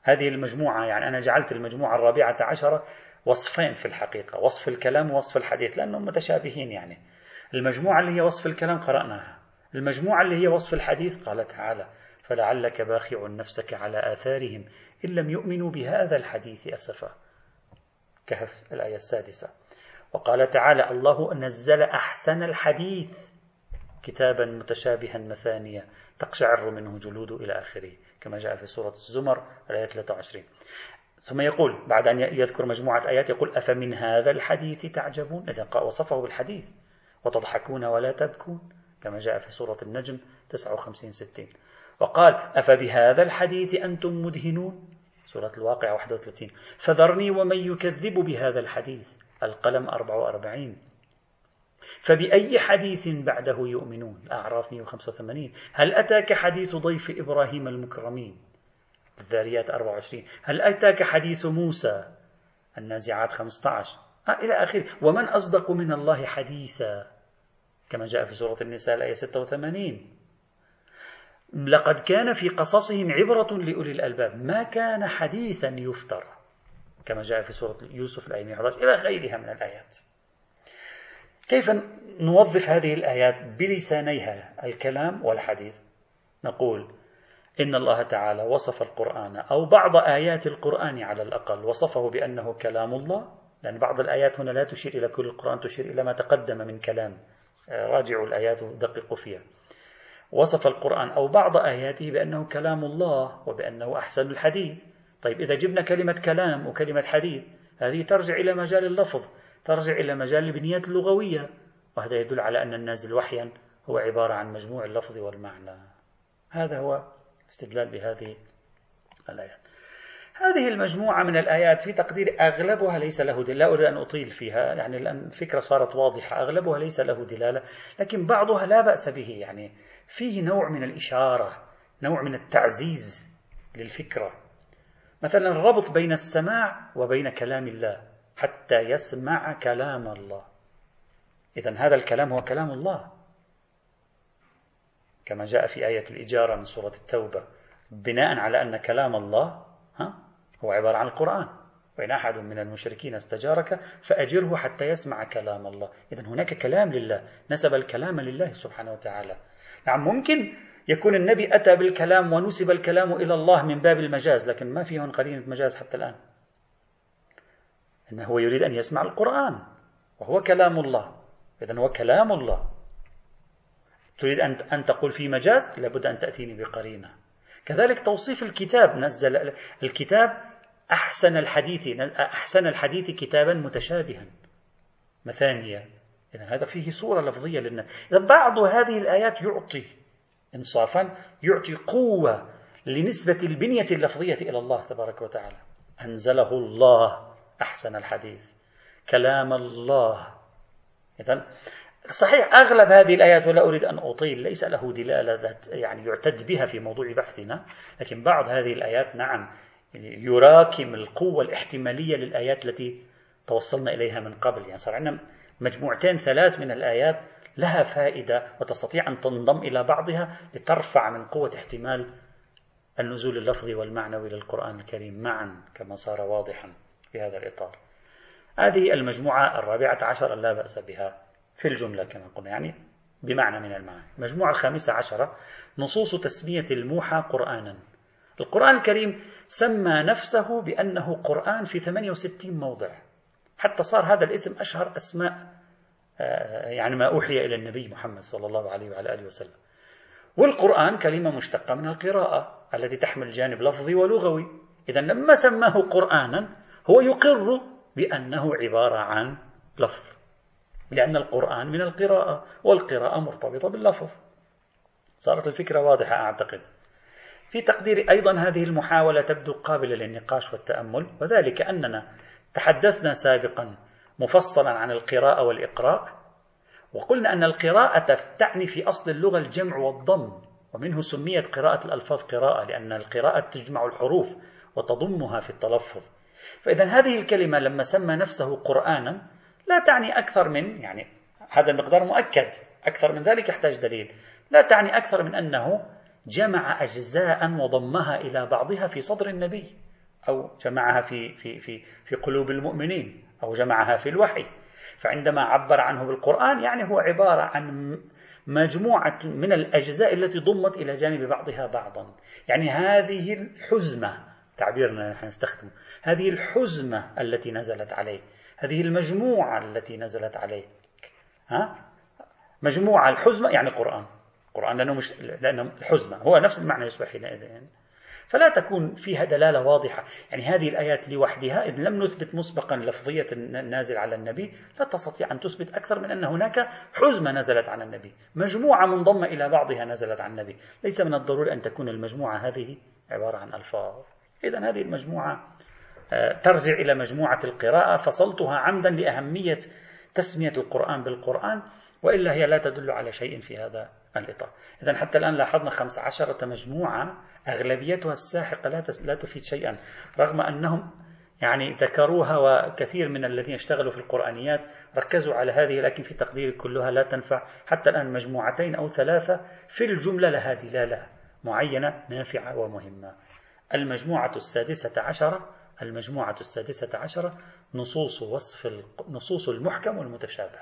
هذه المجموعة يعني أنا جعلت المجموعة الرابعة عشرة وصفين في الحقيقة وصف الكلام ووصف الحديث لأنهم متشابهين يعني. المجموعة اللي هي وصف الكلام قرأناها المجموعة اللي هي وصف الحديث قال تعالى فلعلك باخع نفسك على آثارهم إن لم يؤمنوا بهذا الحديث أسفا. كهف الآية السادسة. وقال تعالى الله نزل أحسن الحديث. كتابا متشابها مثانيا تقشعر منه جلود إلى آخره كما جاء في سورة الزمر الآية 23 ثم يقول بعد أن يذكر مجموعة آيات يقول أفمن هذا الحديث تعجبون؟ إذا وصفه بالحديث. وتضحكون ولا تبكون؟ كما جاء في سورة النجم 59 60 وقال أفبهذا الحديث أنتم مدهنون؟ سورة الواقع 31 فذرني ومن يكذب بهذا الحديث. القلم 44 فبأي حديث بعده يؤمنون؟ الأعراف 185 هل أتاك حديث ضيف إبراهيم المكرمين؟ الذاريات 24 هل أتاك حديث موسى النازعات 15 آه إلى آخره. ومن أصدق من الله حديثا؟ كما جاء في سورة النساء الآية 86 لقد كان في قصصهم عبرة لأولي الألباب. ما كان حديثا يفترى. كما جاء في سورة يوسف الآية 111 إلى غيرها من الآيات. كيف نوظف هذه الآيات بلسانيها الكلام والحديث؟ نقول إن الله تعالى وصف القرآن أو بعض آيات القرآن على الأقل وصفه بأنه كلام الله لأن بعض الآيات هنا لا تشير إلى كل القرآن تشير إلى ما تقدم من كلام راجعوا الآيات ودققوا فيها. وصف القرآن أو بعض آياته بأنه كلام الله وبأنه أحسن الحديث. طيب إذا جبنا كلمة كلام وكلمة حديث هذه ترجع إلى مجال اللفظ. ترجع إلى مجال البنيات اللغوية. وهذا يدل على أن النازل وحيا هو عبارة عن مجموع اللفظ والمعنى. هذا هو استدلال بهذه الآيات. هذه المجموعة من الآيات في تقدير أغلبها ليس له دلالة. لا أريد أن أطيل فيها يعني الآن الفكرة صارت واضحة. أغلبها ليس له دلالة لكن بعضها لا بأس به. يعني فيه نوع من الإشارة نوع من التعزيز للفكرة. مثلا الربط بين السماع وبين كلام الله. حتى يسمع كلام الله. إذا هذا الكلام هو كلام الله. كما جاء في آية الإجارة من سورة التوبة بناء على أن كلام الله ها هو عبارة عن القرآن. وإن أحد من المشركين استجارك فأجره حتى يسمع كلام الله. إذا هناك كلام لله نسب الكلام لله سبحانه وتعالى. نعم ممكن يكون النبي أتى بالكلام ونسب الكلام إلى الله من باب المجاز لكن ما فيه قرينة مجاز حتى الآن. إنه هو يريد أن يسمع القرآن وهو كلام الله. إذا هو كلام الله. تريد أن أن تقول في مجاز؟ لابد أن تأتيني بقرينة. كذلك توصيف الكتاب نزل الكتاب أحسن الحديث أحسن الحديث كتابا متشابها. مثانية. إذا هذا فيه صورة لفظية للناس. إذا بعض هذه الآيات يعطي إنصافا يعطي قوة لنسبة البنية اللفظية إلى الله تبارك وتعالى. أنزله الله. أحسن الحديث. كلام الله. إذا صحيح أغلب هذه الآيات ولا أريد أن أطيل ليس له دلالة ذات يعني يعتد بها في موضوع بحثنا لكن بعض هذه الآيات نعم يراكم القوة الاحتمالية للآيات التي توصلنا إليها من قبل. يعني صار عندنا مجموعتين ثلاث من الآيات لها فائدة وتستطيع أن تنضم إلى بعضها لترفع من قوة احتمال النزول اللفظي والمعنوي للقرآن الكريم معا كما صار واضحا. في هذا الإطار. هذه المجموعة الرابعة عشر لا بأس بها في الجملة كما قلنا يعني بمعنى من المعاني المجموعة الخامسة عشرة نصوص تسمية الموحى قرآنا. القرآن الكريم سمى نفسه بأنه قرآن في 68 موضع. حتى صار هذا الاسم أشهر أسماء آه، يعني ما أوحي إلى النبي محمد صلى الله عليه وعلى آله وسلم. والقرآن كلمة مشتقة من القراءة التي تحمل جانب لفظي ولغوي. إذا لما سماه قرآنا هو يقر بأنه عبارة عن لفظ لأن القرآن من القراءة والقراءة مرتبطة باللفظ. صارت الفكرة واضحة أعتقد. في تقديري أيضا هذه المحاولة تبدو قابلة للنقاش والتأمل وذلك أننا تحدثنا سابقا مفصلا عن القراءة والإقراء وقلنا أن القراءة تعني في أصل اللغة الجمع والضم ومنه سميت قراءة الألفاظ قراءة لأن القراءة تجمع الحروف وتضمها في التلفظ. فإذا هذه الكلمة لما سمى نفسه قرآنا لا تعني أكثر من يعني هذا المقدار مؤكد أكثر من ذلك يحتاج دليل. لا تعني أكثر من أنه جمع أجزاء وضمها إلى بعضها في صدر النبي أو جمعها في في في في قلوب المؤمنين أو جمعها في الوحي. فعندما عبر عنه بالقرآن يعني هو عبارة عن مجموعة من الأجزاء التي ضمت إلى جانب بعضها بعضا. يعني هذه الحزمة تعبيرنا نحن نستخدمه. هذه الحزمة التي نزلت عليه هذه المجموعة التي نزلت عليه. ها؟ مجموعة الحزمة يعني قرآن. قرآن لأنه, مش لأنه الحزمة هو نفس المعنى يصبح حينئذ. يعني فلا تكون فيها دلالة واضحة. يعني هذه الآيات لوحدها إذ لم نثبت مسبقا لفظية النازل على النبي لا تستطيع أن تثبت أكثر من أن هناك حزمة نزلت على النبي. مجموعة منضمة إلى بعضها نزلت على النبي. ليس من الضروري أن تكون المجموعة هذه عبارة عن ألفاظ. إذا هذه المجموعة آه، ترجع إلى مجموعة القراءة فصلتها عمدا لأهمية تسمية القرآن بالقرآن وإلا هي لا تدل على شيء في هذا الإطار. إذا حتى الآن لاحظنا خمس عشرة مجموعة أغلبيتها الساحقة لا, لا تفيد شيئا رغم أنهم يعني ذكروها وكثير من الذين اشتغلوا في القرآنيات ركزوا على هذه لكن في تقديري كلها لا تنفع. حتى الآن مجموعتين أو ثلاثة في الجملة لها دلالة معينة نافعة ومهمة. المجموعة السادسة عشرة المجموعة السادسة عشرة نصوص وصف نصوص المحكم والمتشابه.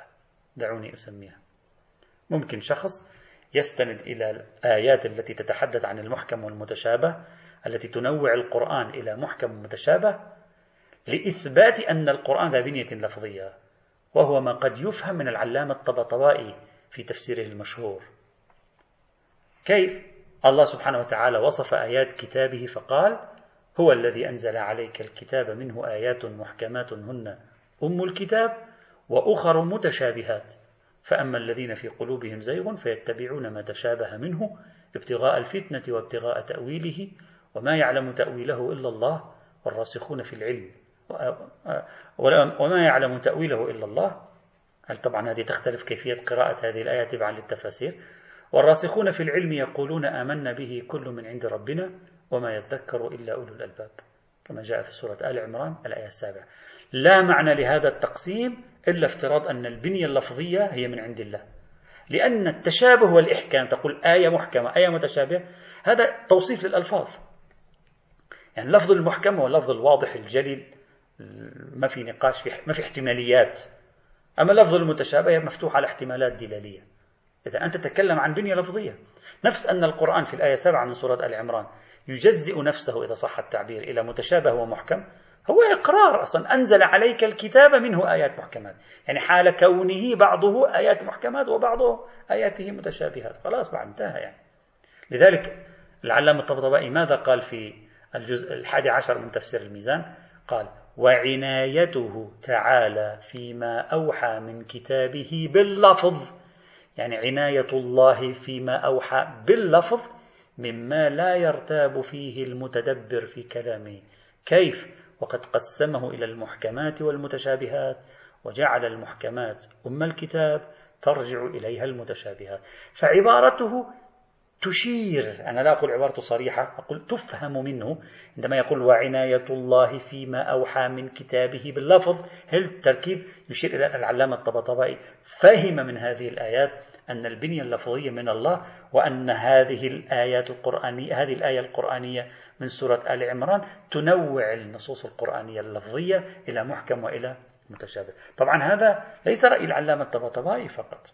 دعوني أسميها. ممكن شخص يستند إلى الآيات التي تتحدث عن المحكم والمتشابه التي تنوع القرآن إلى محكم ومتشابه لإثبات أن القرآن ذا بنية لفظية وهو ما قد يفهم من العلامة الطبطبائي في تفسيره المشهور. كيف؟ الله سبحانه وتعالى وصف آيات كتابه فقال هو الذي أنزل عليك الكتاب منه آيات محكمات هن أم الكتاب وأخر متشابهات. فأما الذين في قلوبهم زيغ فيتبعون ما تشابه منه ابتغاء الفتنة وابتغاء تأويله وما يعلم تأويله إلا الله والراسخون في العلم. وما يعلم تأويله إلا الله. هل طبعا هذه تختلف كيفية قراءة هذه الآية تبعا للتفاسير والراسخون في العلم يقولون آمنا به كل من عند ربنا وما يذكر إلا أولو الألباب كما جاء في سورة آل عمران الآية السابعة. لا معنى لهذا التقسيم إلا افتراض أن البنية اللفظية هي من عند الله لأن التشابه والإحكام تقول آية محكمة آية متشابهة هذا توصيف للألفاظ. يعني اللفظ المحكم هو اللفظ الواضح الجليل ما في نقاش ما في احتماليات. أما اللفظ المتشابه مفتوح على احتمالات دلالية. إذا أنت تتكلم عن بنية لفظية. نفس أن القرآن في الآية 7 من سورة آل عمران يجزئ نفسه إذا صح التعبير إلى متشابه ومحكم. هو إقرار أصلا أنزل عليك الكتاب منه آيات محكمات. يعني حال كونه بعضه آيات محكمات وبعضه آياته متشابهات. خلاص بعد انتهى يعني. لذلك العلامة الطبطبائي ماذا قال في الجزء الحادي عشر من تفسير الميزان؟ قال وعنايته تعالى فيما أوحى من كتابه باللفظ. يعني عناية الله فيما أوحى باللفظ مما لا يرتاب فيه المتدبر في كلامه. كيف؟ وقد قسمه إلى المحكمات والمتشابهات وجعل المحكمات أم الكتاب ترجع إليها المتشابهات. فعبارته تشير أنا لا أقول عبارته صريحة أقول تفهم منه عندما يقول وعناية الله فيما أوحى من كتابه باللفظ هل التركيب يشير إلى العلامة الطبطبائي فهم من هذه الآيات؟ أن البنية اللفظية من الله وأن هذه الآيات القرآنية هذه الآية القرآنية من سورة آل عمران تنوع النصوص القرآنية اللفظية إلى محكم وإلى متشابه. طبعا هذا ليس رأي العلامة الطبطبائي فقط.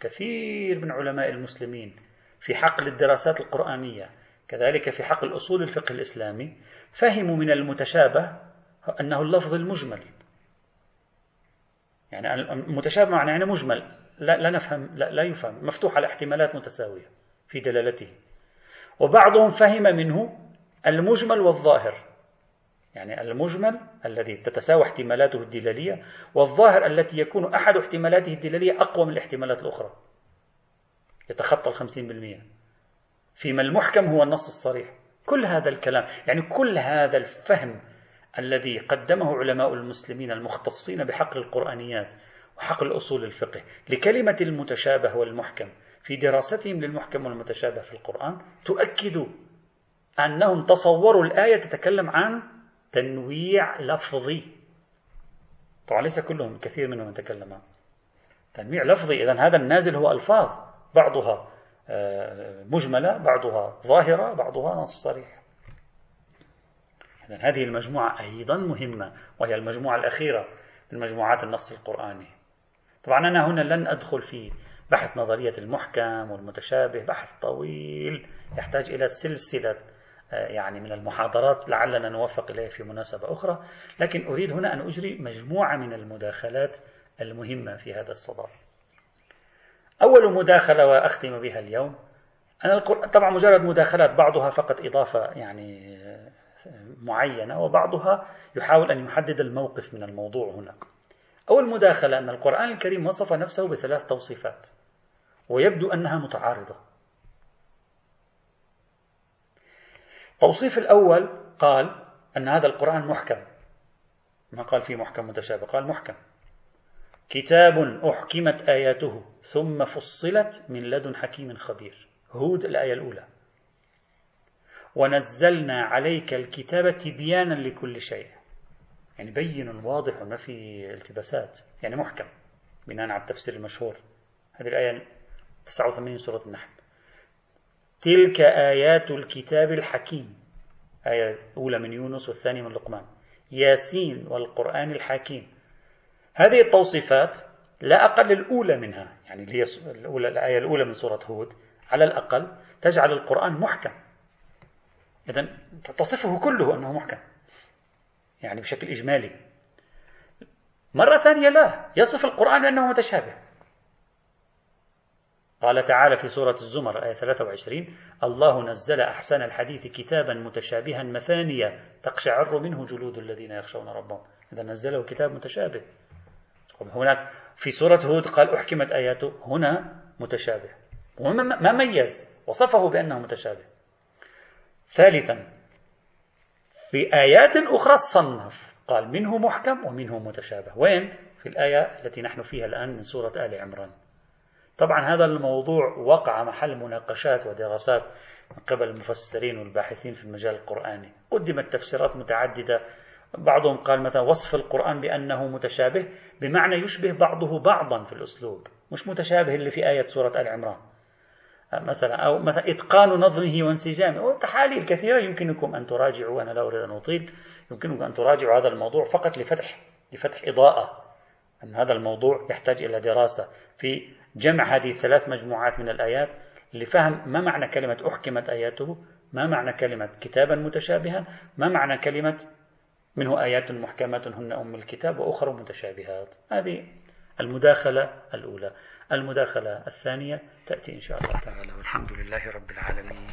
كثير من علماء المسلمين في حقل الدراسات القرآنية كذلك في حقل أصول الفقه الإسلامي فهموا من المتشابه أنه اللفظ المجمل. يعني المتشابه معناه يعني مجمل. لا, لا نفهم لا, لا يفهم. مفتوح على احتمالات متساوية في دلالته. وبعضهم فهم منه المجمل والظاهر. يعني المجمل الذي تتساوى احتمالاته الدلالية والظاهر التي يكون أحد احتمالاته الدلالية أقوى من الاحتمالات الأخرى. يتخطى الخمسين بالمئة. فيما المحكم هو النص الصريح. كل هذا الكلام يعني كل هذا الفهم الذي قدمه علماء المسلمين المختصين بحقل القرآنيات وحقل الأصول الفقه لكلمة المتشابه والمحكم. في دراستهم للمحكم والمتشابه في القرآن تؤكد أنهم تصوروا الآية تتكلم عن تنويع لفظي. طبعا ليس كلهم كثير منهم يتكلم عن تنويع لفظي. إذا هذا النازل هو ألفاظ بعضها آه، مجملة بعضها ظاهرة بعضها نص صريح إذا هذه المجموعة أيضا مهمة وهي المجموعة الأخيرة من مجموعات النص القرآني. طبعا أنا هنا لن أدخل في بحث نظرية المحكم والمتشابه بحث طويل يحتاج إلى سلسلة آه، يعني من المحاضرات لعلنا نوفق إليه في مناسبة أخرى. لكن أريد هنا أن أجري مجموعة من المداخلات المهمة في هذا الصدد أول مداخلة وأختم بها اليوم أنا طبعا مجرد مداخلات بعضها فقط إضافة يعني آه، معينة وبعضها يحاول أن يحدد الموقف من الموضوع هنا. أول مداخلة أن القرآن الكريم وصف نفسه بثلاث توصيفات ويبدو أنها متعارضة. التوصيف الأول قال أن هذا القرآن محكم. ما قال فيه محكم متشابه؟ قال محكم. كتاب أحكمت آياته ثم فصلت من لدن حكيم خبير. هود الآية الأولى. ونزلنا عليك الكتاب تبيانا لكل شيء. يعني بين واضح وما في التباسات يعني محكم بناء على التفسير المشهور. هذه الآية 89 سورة النحل. تلك آيات الكتاب الحكيم. آية أولى من يونس والثانية من لقمان. ياسين والقرآن الحكيم. هذه التوصيفات لا أقل الأولى منها يعني اللي هي الأولى الآية الأولى من سورة هود على الأقل تجعل القرآن محكم. إذا تصفه كله أنه محكم. يعني بشكل إجمالي. مرة ثانية لا يصف القرآن بأنه متشابه. قال تعالى في سورة الزمر آية 23 الله نزل أحسن الحديث كتابا متشابها مثانية تقشعر منه جلود الذين يخشون ربهم. إذا نزله كتاب متشابه. هناك في سورة هود قال أحكمت آياته هنا متشابه. ما ميز وصفه بأنه متشابه. ثالثا في آيات أخرى صنف قال منه محكم ومنه متشابه. وين؟ في الآية التي نحن فيها الآن من سورة آل عمران. طبعا هذا الموضوع وقع محل مناقشات ودراسات من قبل المفسرين والباحثين في المجال القرآني. قدمت تفسيرات متعددة. بعضهم قال مثلا وصف القرآن بأنه متشابه بمعنى يشبه بعضه بعضا في الأسلوب مش متشابه اللي في آية سورة آل عمران. مثلا أو مثلا إتقان نظمه وانسجامه. وتحاليل كثيرة يمكنكم أن تراجعوا أنا لا أريد أن أطيل. يمكنكم أن تراجعوا هذا الموضوع فقط لفتح لفتح إضاءة أن هذا الموضوع يحتاج إلى دراسة. في جمع هذه الثلاث مجموعات من الآيات لفهم ما معنى كلمة أحكمت آياته ما معنى كلمة كتابا متشابها ما معنى كلمة منه آيات محكمات هن أم الكتاب وأخرى متشابهات. هذه المداخلة الأولى. المداخلة الثانية تأتي إن شاء الله تعالى. والحمد لله رب العالمين.